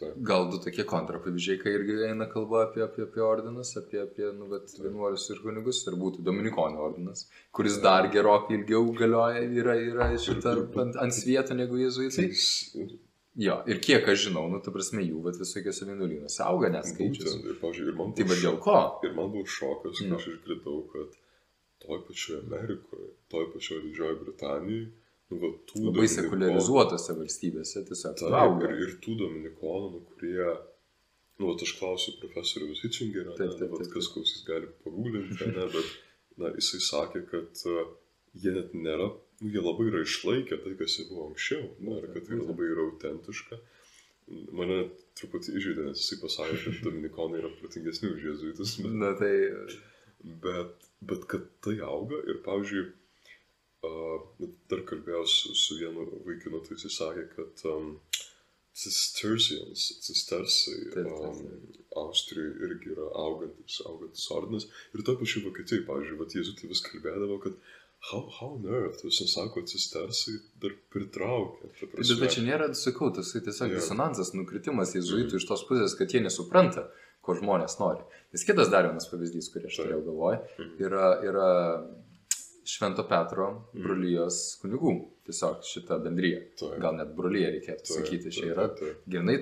Taip. Gal du tokie kontrapavyzdžiai, kai irgi eina kalba apie, apie, apie ordinus, apie, apie nu, vat, vienuolius ir kunigus, ir būtų Dominikonų ordinas, kuris dar gerokai ilgiau galioja, yra, yra šitą ant, ant svieto negu jezuitai. Jo, ir kiek aš žinau, nu, ta prasme, jų, vat, visokiose vienuolynuose auga net skaičius. būtent, ir, pavyzdžiui, ir man Tai buvo dėl ko? Ir man buvo šokas, kai Nu. aš išgirdau, kad toj pačioje Amerikoje, toj pačioje Didžiojoje Britanijoje, nu, va, tų Labai sekuliarizuotose valstybėse tiesiog Taip, ir, ir tų dominikonų, nu, kurie, nu, vat aš klausiu profesoriaus Hitchingerio, Taip, taip, vat taip, kas klausys gali pagūlinti, ne, bet, na, jisai sakė, kad uh, jie net nėra, jie labai yra išlaikę tai, kas jie buvo anksčiau, na, ir kad tai labai yra autentiška. mane truputį išžaidė, nes jisai pasakė, kad dominikonai yra protingesni už jezuitus. Bet, Na tai, bet, bet kad tai auga ir, pavyzdžiui, uh, dar kalbėjau su, vienu vaikinu, tai jisai sakė, kad um, Cistercians, cistersai, um, Austrijoje irgi yra augantis, augantis ordinas. Ir to pačiu Vokietijoje, pavyzdžiui, vat jezuitai vis kalbėdavo, kad how, how on earth, visi sako, cistersai dar pritraukia. bet, bet čia nėra, sakau, tas tai tiesiog Jo. disonansas, nukritimas jėzuitų iš tos pusės, kad jie nesupranta, ko žmonės nori. Nes kitas dar vienas pavyzdys, kurį aš Taip. turėjau galvoje, Mhm. yra, yra Švento Petro brolyjos kunigų. Tiesiog šita bendryje. Taip. Gal net brolyje reikėtų Taip, sakyti. Čia yra grinai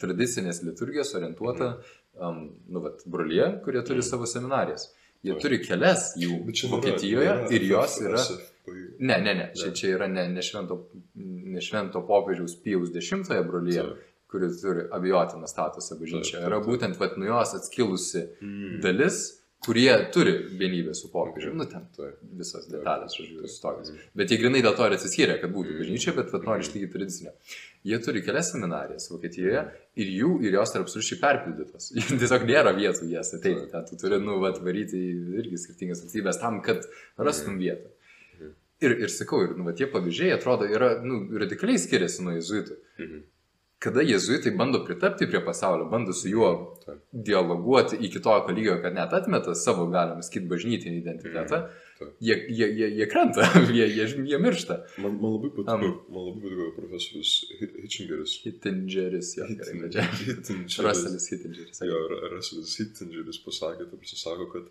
tradicinės liturgijos orientuota um, nu, vat, brolyje, kurie turi Mhm. savo seminarijas. Jie turi kelias jų Vokietijoje ir jos yra... Ne, ne, ne. Čia, čia yra ne, ne, švento, ne švento popiežiaus Pijaus X brolyje, kuris turi abejotiną statusą bažnyčioje. Yra būtent vat, nuo jos atskilusi Mm. dalis, kurie turi vienybę su popiežiumi. Nu, ten visas detalės, žodžiu. Mhm. Bet jie grinai dėl to ir atsiskyrė, kad būtų bažnyčia, bet vat, nori išlaikyti tradicinę. Jie turi kelias seminarijas Vokietijoje ir jų ir jos yra absoliučiai perpildytos. Tiesiog nėra vietų jas ateiti. Ten tu turi, nu, vat, varyti į irgi skirtingas valstybės tam, kad rastum vietą. Ir, ir sakau, ir, nu, va, tie pavyzdžiai atrodo yra, nu, radikaliai skiriasi nuo jezuitų. Mhm. Kada jezuitai bando pritapti prie pasaulio, bando su juo Taip. dialoguoti iki tokio lygio, kad net atmeta savo, galima sakyti, bažnytinį identitetą, Mhm. Taip. jie, jie, jie, jie krenta, jie, jie, jie miršta. Man, man labai patiko, Am. man labai patiko profesorius Hi- Hitchingeris. Hittingeris, jo. Hittingeris. Russelis Hittingeris. Jo, Ra- Russelis Hittingeris pasakė, taip pasisako, kad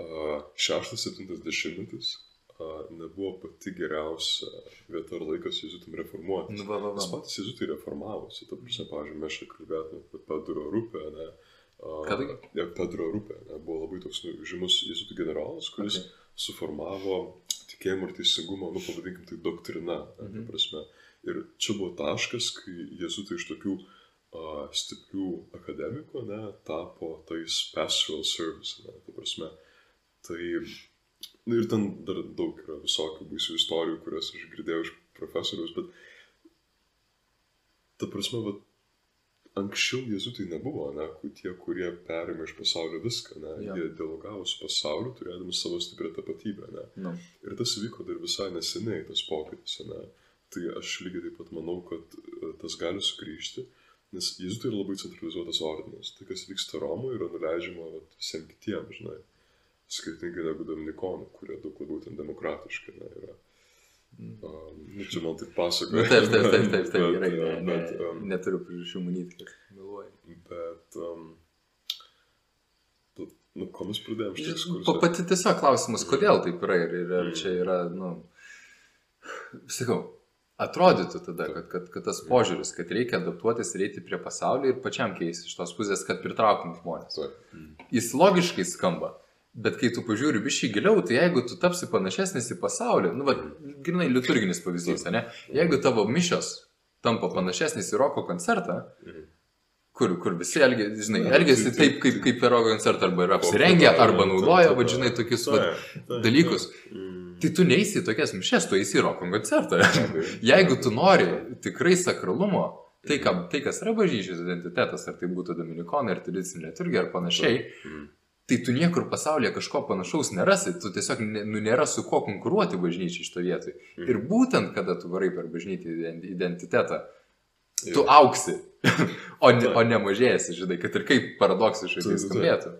uh, šeštas, septintas dešimtmetis nebuvo pati geriausia vieta ar laikas jezuitam reformuotis. Nu, va, va, Nes va. patys jezuitai reformavosi, ta prasme, pavyzdžiui, mes čia kalbėtume apie Pedro Rupę, ne? Ką tai? Pedro Rupė ne, buvo labai toks nu, žymus jezuitų generolas, kuris Okay. suformavo tikėjimo ir teisingumo, nu, pavadinkim tai doktrina. Ne, mhm. prasme. Ir čia buvo taškas, kai jezuitai iš tokių uh, stiprių akademikų ne, tapo tais pastoral service. Ne, ta prasme. Tai nu, ir ten dar daug yra visokių baisių istorijų, kurias aš girdėjau iš profesorius, bet ta prasme, vat, anksčiau jezuitai nebuvo, ne, tie, kurie perėmė iš pasaulio viską, ne, ja. jie dialogavo su pasauliu, turėdami savo stiprią tapatybę, ne. Nu, Ir tas įvyko dar visai neseniai, tas pokytis, ne. Tai aš lygiai taip pat manau, kad e, tas gali sugrįžti, nes jezuitai yra labai centralizuotas ordinas. Tai, kas vyksta Romoje, yra nuleidžiama vat, visiems kitiems, žinai. Skirtingai negu dominikonai, kurie daug labiau ten demokratiški ne, yra. Um, nu, čia man taip nu, pasakoja. taip, taip, taip, taip, taip, Bet, gerai. e, Ne, ne, bet, um, neturiu priežasčių manyti, kad meluoju. Bet, um, nu, ko mes pradėjome šitą Pa, diskursą? pati tiesiog klausimas, kodėl taip yra ir, ir ar čia yra, nu, sakau, atrodytų tada, kad, kad, kad tas požiūris, kad reikia adaptuotis ir eiti prie pasaulio ir pačiam keisti iš tos pusės, kad pritrauktum žmonės. Jis logiškai skamba, bet kai tu pažiūri bišį giliau, tai jeigu tu tapsi panašesnis į pasaulį, nu, va, grinai liturginis pavyzdys, ne? Jeigu tavo mišios tampa panašesnis į roko koncertą, Mhm. kur, kur visi elgia, žinai, Na, elgiasi tai- taip, kaip, kaip per roko koncertą, arba yra apsirengę, arba naudoja, va, žinai, tokius va, dalykus. Mm. Tai tu neįsi tokias mišes, tu eisi į roko koncertą. Jeigu tu nori tikrai sakralumo, tai, kam, tai kas yra bažnyčios identitetas, ar tai būtų dominikonai, ar tradicinė liturgija, ar panašiai, Mm. Tai tu niekur pasaulyje kažko panašaus nerasi, tu tiesiog nu, nėra su kuo konkuruoti bažnyčiai šito vietoj. Mhm. Ir būtent, kada tu varai per bažnytį ident- identitetą, tu Jo. auksi, o ne, o ne mažėjasi, žinai, kad ir kaip paradoksiškai tai skambėtų.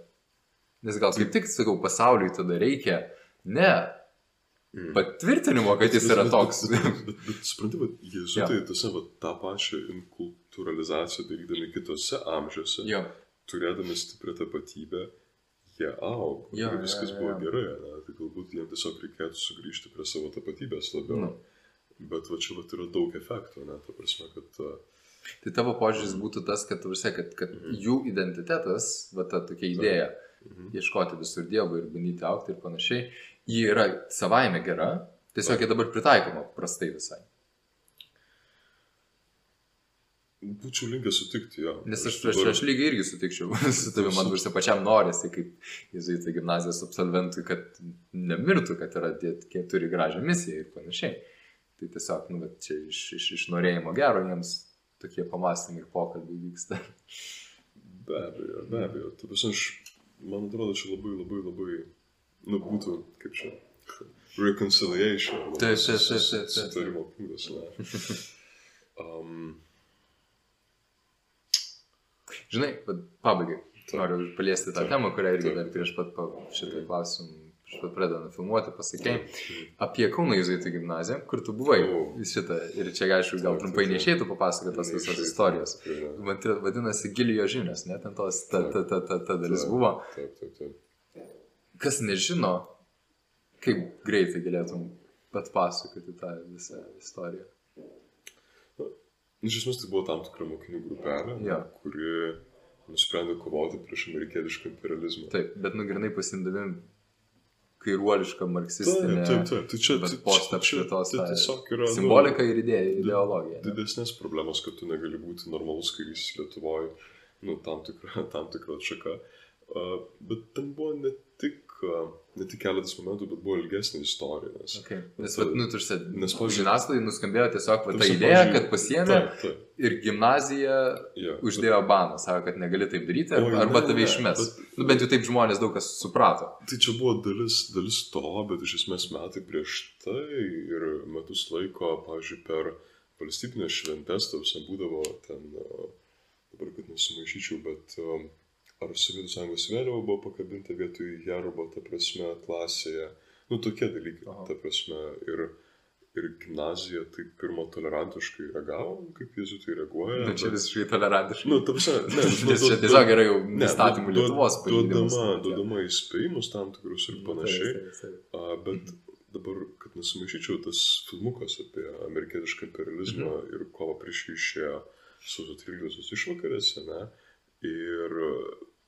Nes gal kaip tik, sakau, pasauliui tada reikia ne Mm. patvirtinimo, kad jis yra Bet- toks. Bet, bet, bet, bet supranti, kad jezuitai tose, va, tą pačią inkulturalizaciją darydami kitose amžiuose, Jo, turėdami stiprią tapatybę, jie augo. Jo, ir viskas jo, jo, buvo jo. gerai. Ne? Tai galbūt jiems tiesiog reikėtų sugrįžti prie savo tapatybės labiau. Nu. Bet va čia va yra daug efektų, ne? Ta prasme, kad... Tai tavo požiūris būtų tas, kad, tarsi, kad, kad Mhm. jų identitetas, va ta tokia idėja, mhm. ieškoti visur Dievo ir bandyti aukti ir panašiai, ji yra savaime gera, tiesiog jie dabar pritaikoma prastai visai. Būčiau linkęs sutikti, jo. Nes aš, aš, dabar- aš lygiai irgi sutikčiau su tavimi, man visą pačiam norisi, kaip jezuitai gimnazijos absolventui, kad nemirtų, kad yra tie, turi gražią misiją ir panašiai. Tai tiesiog, nu, bet čia iš, iš, iš norėjimo gero jiems tokie pamastymai ir pokalbiai vyksta. Be abejo, be abejo. Tu vis aš, man atrodo, čia labai, labai, labai, nu, būtų, kaip čia, reconciliation. Taip, taip, taip, taip. Sutarimo būdas, ne. Um, Žinai, pabaigai. Noriu paliesti tą Taip. temą, kurią irgi Taip. dar prieš pat pa, šitą klausimą, prieš pat pradedant filmuoti, pasakėjai. Apie Kauno Jėzuitų gimnaziją, kur tu buvai. Šitą. Ir čia, aišku, gal trumpai neišėtų papasakoti visas Neišeitų, istorijos. vadinasi Gilijo žinios, net ten tos, ta, ta, ta, ta, ta dalis buvo. Taip, taip, taip. Kas nežino, kaip greitai galėtum pat pasakoti tą visą istoriją. Iš esmės tai buvo tam tikra mokinių grupelė, Jo. kuri nusprendė kovoti prieš amerikietišką imperializmą. Taip, bet nugrinai pasimdavim kairuolišką marksistinę Taip, taip, taip. Tai čia, tai- čia, čia, apšvietos tai tą tiesiog yra... nu, simboliką ir idėją, ideologiją. ne? Didesnės problemos, kad tu negali būti normalus kairys Lietuvoje, nu, tam tikra, tam tikra atšaka. Uh, bet ten buvo ne tik, ne tik keletas momentų, bet buvo ilgesnė istorija. Nes, Okay. Nes, vat, nu, tursi, nes, pavyzdžiui- žiniasklaidai nuskambėjo tiesiog va, ta idėja, kad pasiemė Taip, taip. ir gimnazija Ja, uždėjo baną, sako, kad negali taip daryti, Oi, arba, arba ne, tave ne, išmes. bet- Nu, bent jau taip žmonės daug kas suprato. Tai čia buvo dalis, dalis to, bet iš esmės metai prieš tai ir metus laiko, pavyzdžiui, per valstybinės šventės, tavsi būdavo ten, a, dabar kad nesumaišyčiau, bet a, ar Sovietų sąjungos vėliava buvo pakabinta vietoj herobo, ta prasme, klasėje. Nu, tokie dalykai, Aha. ta prasme. Ir, ir gimnazija taip pirmą tolerantiškai reagavo, kaip jezuitai reaguoja. Nu, čia bet- visiškai tolerantiškai. Nu, ta prasme, ne, nu, du- čia tiesiog yra jau Ne, įstatymų duod- Lietuvos. Duodama, Tai- duodama įspėjimus tam tikrus ir panašiai. Taip, taip, taip. A, bet dabar, kad nesumaišyčiau, tas filmukas apie amerikietišką imperializmą Mhm. ir kovą prieš jį išėjo sausio 13 išvakarėse, ne? Ir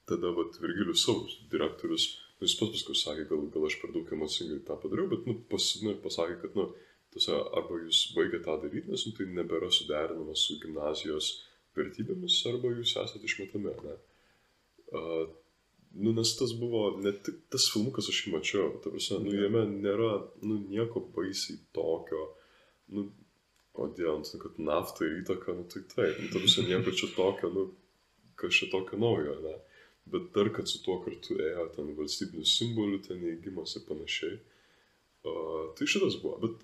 tada, vat, Virgilius Saus, direktorius, nu, jis pats paskui sakė, gal, gal aš per daug emocingai tą padariau, bet, nu, pas, nu, pasakė, kad, nu, tose, arba jūs baigėte tą daryti, nes, nu, tai nebėra suderinama su gimnazijos vertybėmis, arba jūs esate išmetami, ne? A, Nu, nes tas buvo, ne tik tas filmukas aš jį mačiau, ta prasme, nu, jame nėra, nu, nieko baisiai tokio, nu, kodėl, nu, kad nafta ir įtaka, nu, tai taip, nu, ta prasme, nieko čia tokio, nu, čia tokio naujo, ne, bet dar, kad su tuo kartu ėjo ten valstybinių simbolių, ten neįgymas ir panašiai, uh, tai šitas buvo, bet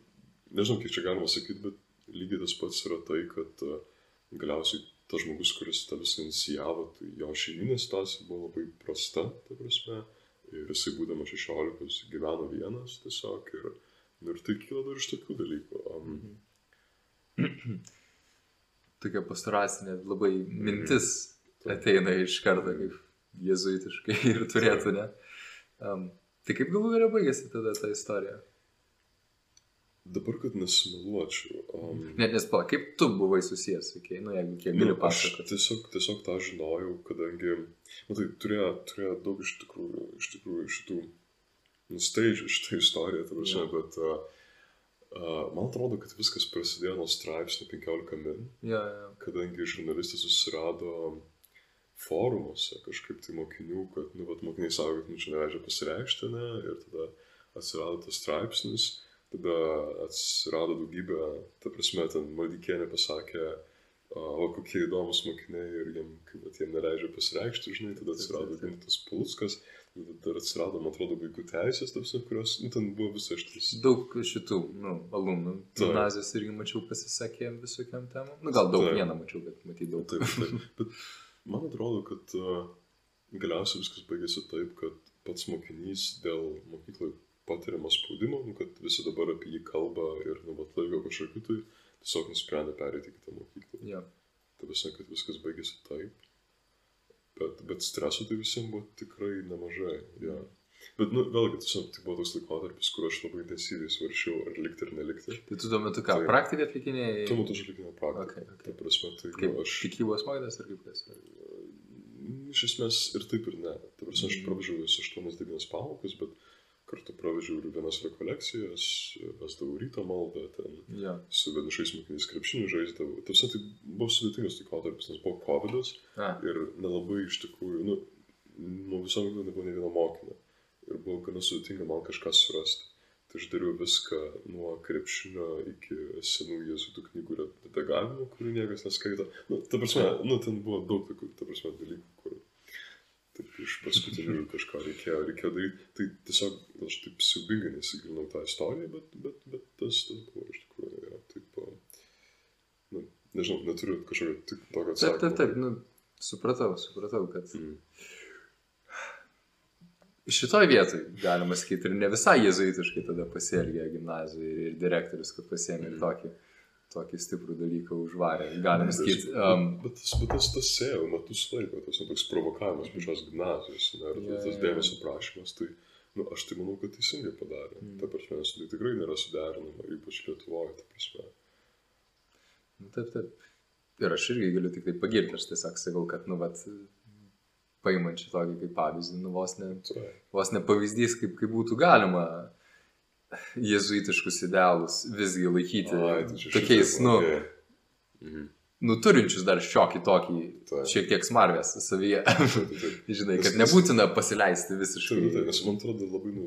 nežinau, kiek čia galima sakyti, bet lygiai tas pats yra tai, kad uh, galiausiai tas žmogus, kuris tą visą inicijavo, tai jo šeiminė situacija buvo labai prasta, ta prasme. Ir jisai būdamas 16 gyveno vienas tiesiog ir, nu, ir tai kyla dar iš tokių dalykų. Um, Tokia pastoracinė labai mintis ateina iš karto, kaip jezuitiškai ir turėtų, ne? Um, tai kaip galų galia baigėsi tada ta istorija? dabar, kad nesumeluočiau. Um, Net nes, pala, kaip tu buvai susijęs, okay? nu, jeigu kiek Nu, aš pasakoti. tiesiog, tiesiog tą žinojau, kadangi, matai, turėjo, turėjo daug iš tikrųjų, iš tikrųjų šitų nusteidžių šitą istoriją, ta prasme, Jo. bet uh, uh, man atrodo, kad viskas prasidėjo nuo straipsnio 15 min, Ja, ja. kadangi žurnalistai susirado forumuose kažkaip tai mokinių, kad, nu, vat, mokiniai savo, kad, nu, čia neleidžia pasireikšti, ne, ir tada atsirado tas straipsnis, tada atsirado daugybė, ta prasme, ten Maldikienė pasakė, o, kokie įdomus mokiniai ir jiem, kaip, vat, jiem neleidžia pasireikšti, žinai, tada atsirado. Gintas Pulskas, dar atsirado, man atrodo, vaikų teisės, ta prasme, kurios, nu, ten buvo visas šitas. Daug šitų, nu, alumnų. Gimnazijos irgi mačiau pasisakė visokiam temam. Nu, gal daug Taip. vieną mačiau, bet matyt daug. Taip, taip. Bet man atrodo, kad uh, galiausiai viskas baigėsi taip, kad pats mokinys dėl mokyklai patiriamo spaudimo, nu, kad visi dabar apie jį kalba ir nu, vat, laiko kažkokiu, tai tiesiog nusprendė perėti į kitą mokyklą. Ja. Tai visą, kad viskas baigėsi taip. Bet, bet streso tai visiems buvo tikrai nemažai. Ja. Bet, nu, vėlgi, tiesiog tai buvo toks laikotarpis, kur aš labai intensyviai svaršiau, ar likti ar nelikti. Tai tu tuo metu ką, Taip. praktiką atlikinėjai? Tuo metu aš atlikinėjau praktiką. Okay, okay. Ta prasme, tai Kaip nu, aš... tikybos mokytas ar kaip kas? Iš esmės ir taip ir ne. Ta prasme, aš Mhm. pravedžiau vis 8-9 pamokas, bet kartu pravedžiau ir vienas rekolekcijas, vesdavau ryto maldą, ten Ja. su vienišais mokiniais krepšinių žaisdavau. Ta prasme, tai buvo sudėtingas laikotarpis, nes buvo COVID ir nelabai iš tikrųjų, nu, nuo viso metų nebuvo ne vieno mokinio. Ir buvo gana sudėtinga man kažką surasti. Tai aš dariau viską nuo krepšinio iki senų jėzuitų knygų redagavimo, kurių niekas neskaito. Nu, ta prasme, nu, ten buvo daug tokių, ta prasme, dalykų, kur taip iš paskutinių kažką reikėjo, reikėjo daryti. Tai tiesiog aš taip siubingai nesigilinau tą istoriją, bet, bet, bet tas, tas buvo iš tikrųjų, ja, taip, nu, nežinau, neturiu kažkokio tik tokio Taip, atsakymo. taip, taip, nu, supratau, supratau, kad Mm. Šitoj vietoj, galima sakyti, ir ne visai jezuitiškai tada pasielgė gimnazijai ir, ir direktorius, kad pasiemė ir tokį, tokį stiprų dalyką užvarė. Galima sakyti, um, Bet tas, bet tas, tas sėjo metus laiko, tas nu, toks provokavimas pačios gimnazijos, ne, ir Jo, tas, tas dėmesio prašymas, tai, nu, aš tai manau, kad teisingai padarė. Mm. Ta prasme, tai tikrai nėra suderinama, ypač Lietuvoje, ta prasme. nu, taip, taip. Ir aš irgi galiu tik tai pagirti, aš tiesiog sakau, kad, nu, vat, paimant šitokį kaip pavyzdį, nu, vos ne, Tai, vos ne pavyzdys, kaip, kaip būtų galima jezuitiškus idealus visgi laikyti ai, tai tokiais, nu, okei. Mhm. nu, turinčius dar šiokį tokį, Taip. šiek tiek smarvės savyje. Taip, taip. Žinai, kad nebūtina pasileisti Taip, visiškai. taip, nes man atrodo labai, nu,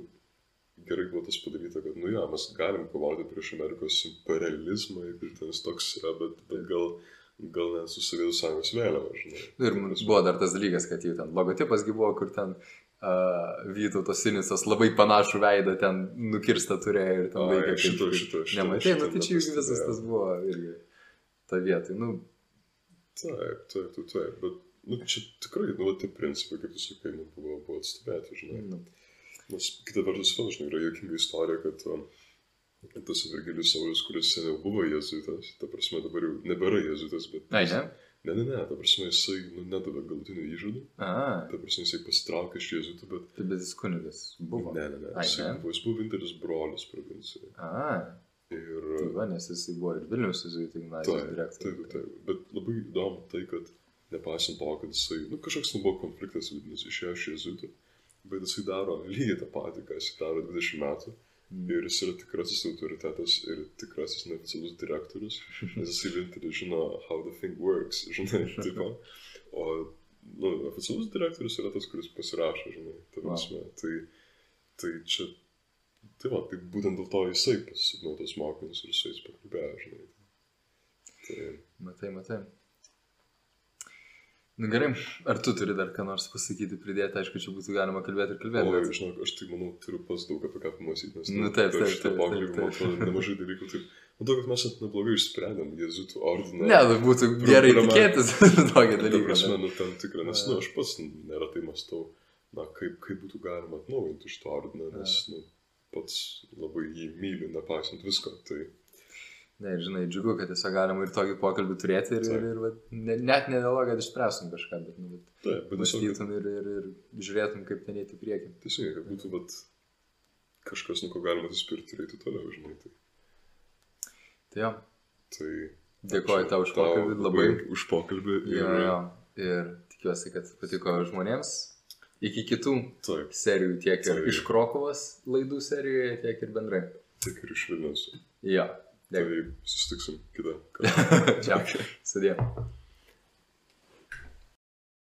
gerai buvo tas padaryta, kad, nu, ja, mes galim kovoti prieš Amerikos imperializmą, ten jis toks yra, bet, bet gal, gal net su Sovietų sąjungos vėliava, žinai. Nu, Ir buvo dar tas dalykas, kad jau ten logotipas gi buvo, kur ten uh, Vytautos Sinicas labai panašų veidą ten nukirsta turėjo ir ten Ai, laikė. šito, šito, šito. Nematai, nu tai čia visas nepastebėjau. tas buvo irgi ta vieta. Nu, Taip, taip, taip, taip, bet, nu, čia tikrai, nu, tie principai, kaip tu sakai, nu, buvo, buvo atstovėti, žinai. nu, Nes kita vertus, vėl, žinai, yra jokinga istorija, kad um, tas Virgilijus Saulis, kuris seniau buvo jezuitas, ta prasme dabar jau nebėra jezuitas, bet... ai, ne? Ne, ne, ne, ta prasme jisai nu, nedavė galutinių įžadų, A, ta prasme jisai pasitraukė iš jezuitų, bet... tai bet jis kunigas buvo. Ne, ne, ne, Ai, jisai ne? buvo, jis buvo vienintelis brolis provincijoje. Ir... tai va, nes jisai buvo ir Vilnius Jezuitų gimnazijos Taip, taip, direktorius. taip, bet labai įdomu tai, kad nepaisant to, kad jisai, nu, kažkoks nu, buvo konfliktas vidinis išėjo iš jezuitų, bet jisai daro lygiai tą patį, ką jisai daro 20 metų. Mm. Ir jis yra tikrasis autoritetas ir tikrasis neoficialus direktorius, nes jisai vienintelis žino, how the thing works, žinai, tipo. O, nu, oficialus direktorius yra tas, kuris pasirašo, žinai, ta Wow. Tai, tai čia, tai va, tai būtent dėl to jisai pasisipino tos mokymus ir su jais pakalbėjo, žinai. Tai, Matai, matai. Nu gerai, ar tu turi dar ką nors pasakyti, pridėti, aišku, čia būtų galima kalbėti ir kalbėti. Oi, bet- žinok, aš tai manau, turiu pas daug apie ką pamastyti, nes Nu, taip, per taip, šitą taip, pokalbį, taip, man taip. atrodo, nemažai dalykų taip. Matau, kad mes net neblogai išsprendėm Jėzuitų ordiną. Ne, nu būtų gerai tikėtis dalyką. prasme, bet- nu, tam tikrą, nes, nu, aš pats neretai mastau, na, kaip, kaip būtų galima atnaujinti šitą ordiną, nes, nu, pats labai jį myliu, nepaisant visko. Tai, Ne, žinai, džiugu, kad tiesiog galima ir tokį pokalbį turėti ir, ir, ir, vat, ne, net ne dėl to, kad išspręstum kažką, bet, nu, bet taip, bet mąstytum ir, ir, ir žiūrėtum, kaip ten eiti į priekį. teisingai, kad būtų, bet, kažkas, nu, ko galima atsispirti ir eiti toliau, žinai. Tai, Tai jo, tai dėkoju tau už pokalbį, labai. Už pokalbį. Ir, Jo, jo. Ir tikiuosi, kad patiko žmonėms. Iki kitų Taip, serijų, tiek ir Taip. iš Krokovos laidų serijoje, tiek ir bendrai. tik ir iš Vilnius. Jo, Tai dėkui. susitiksim kitą kartą. Čia. Sudėjau.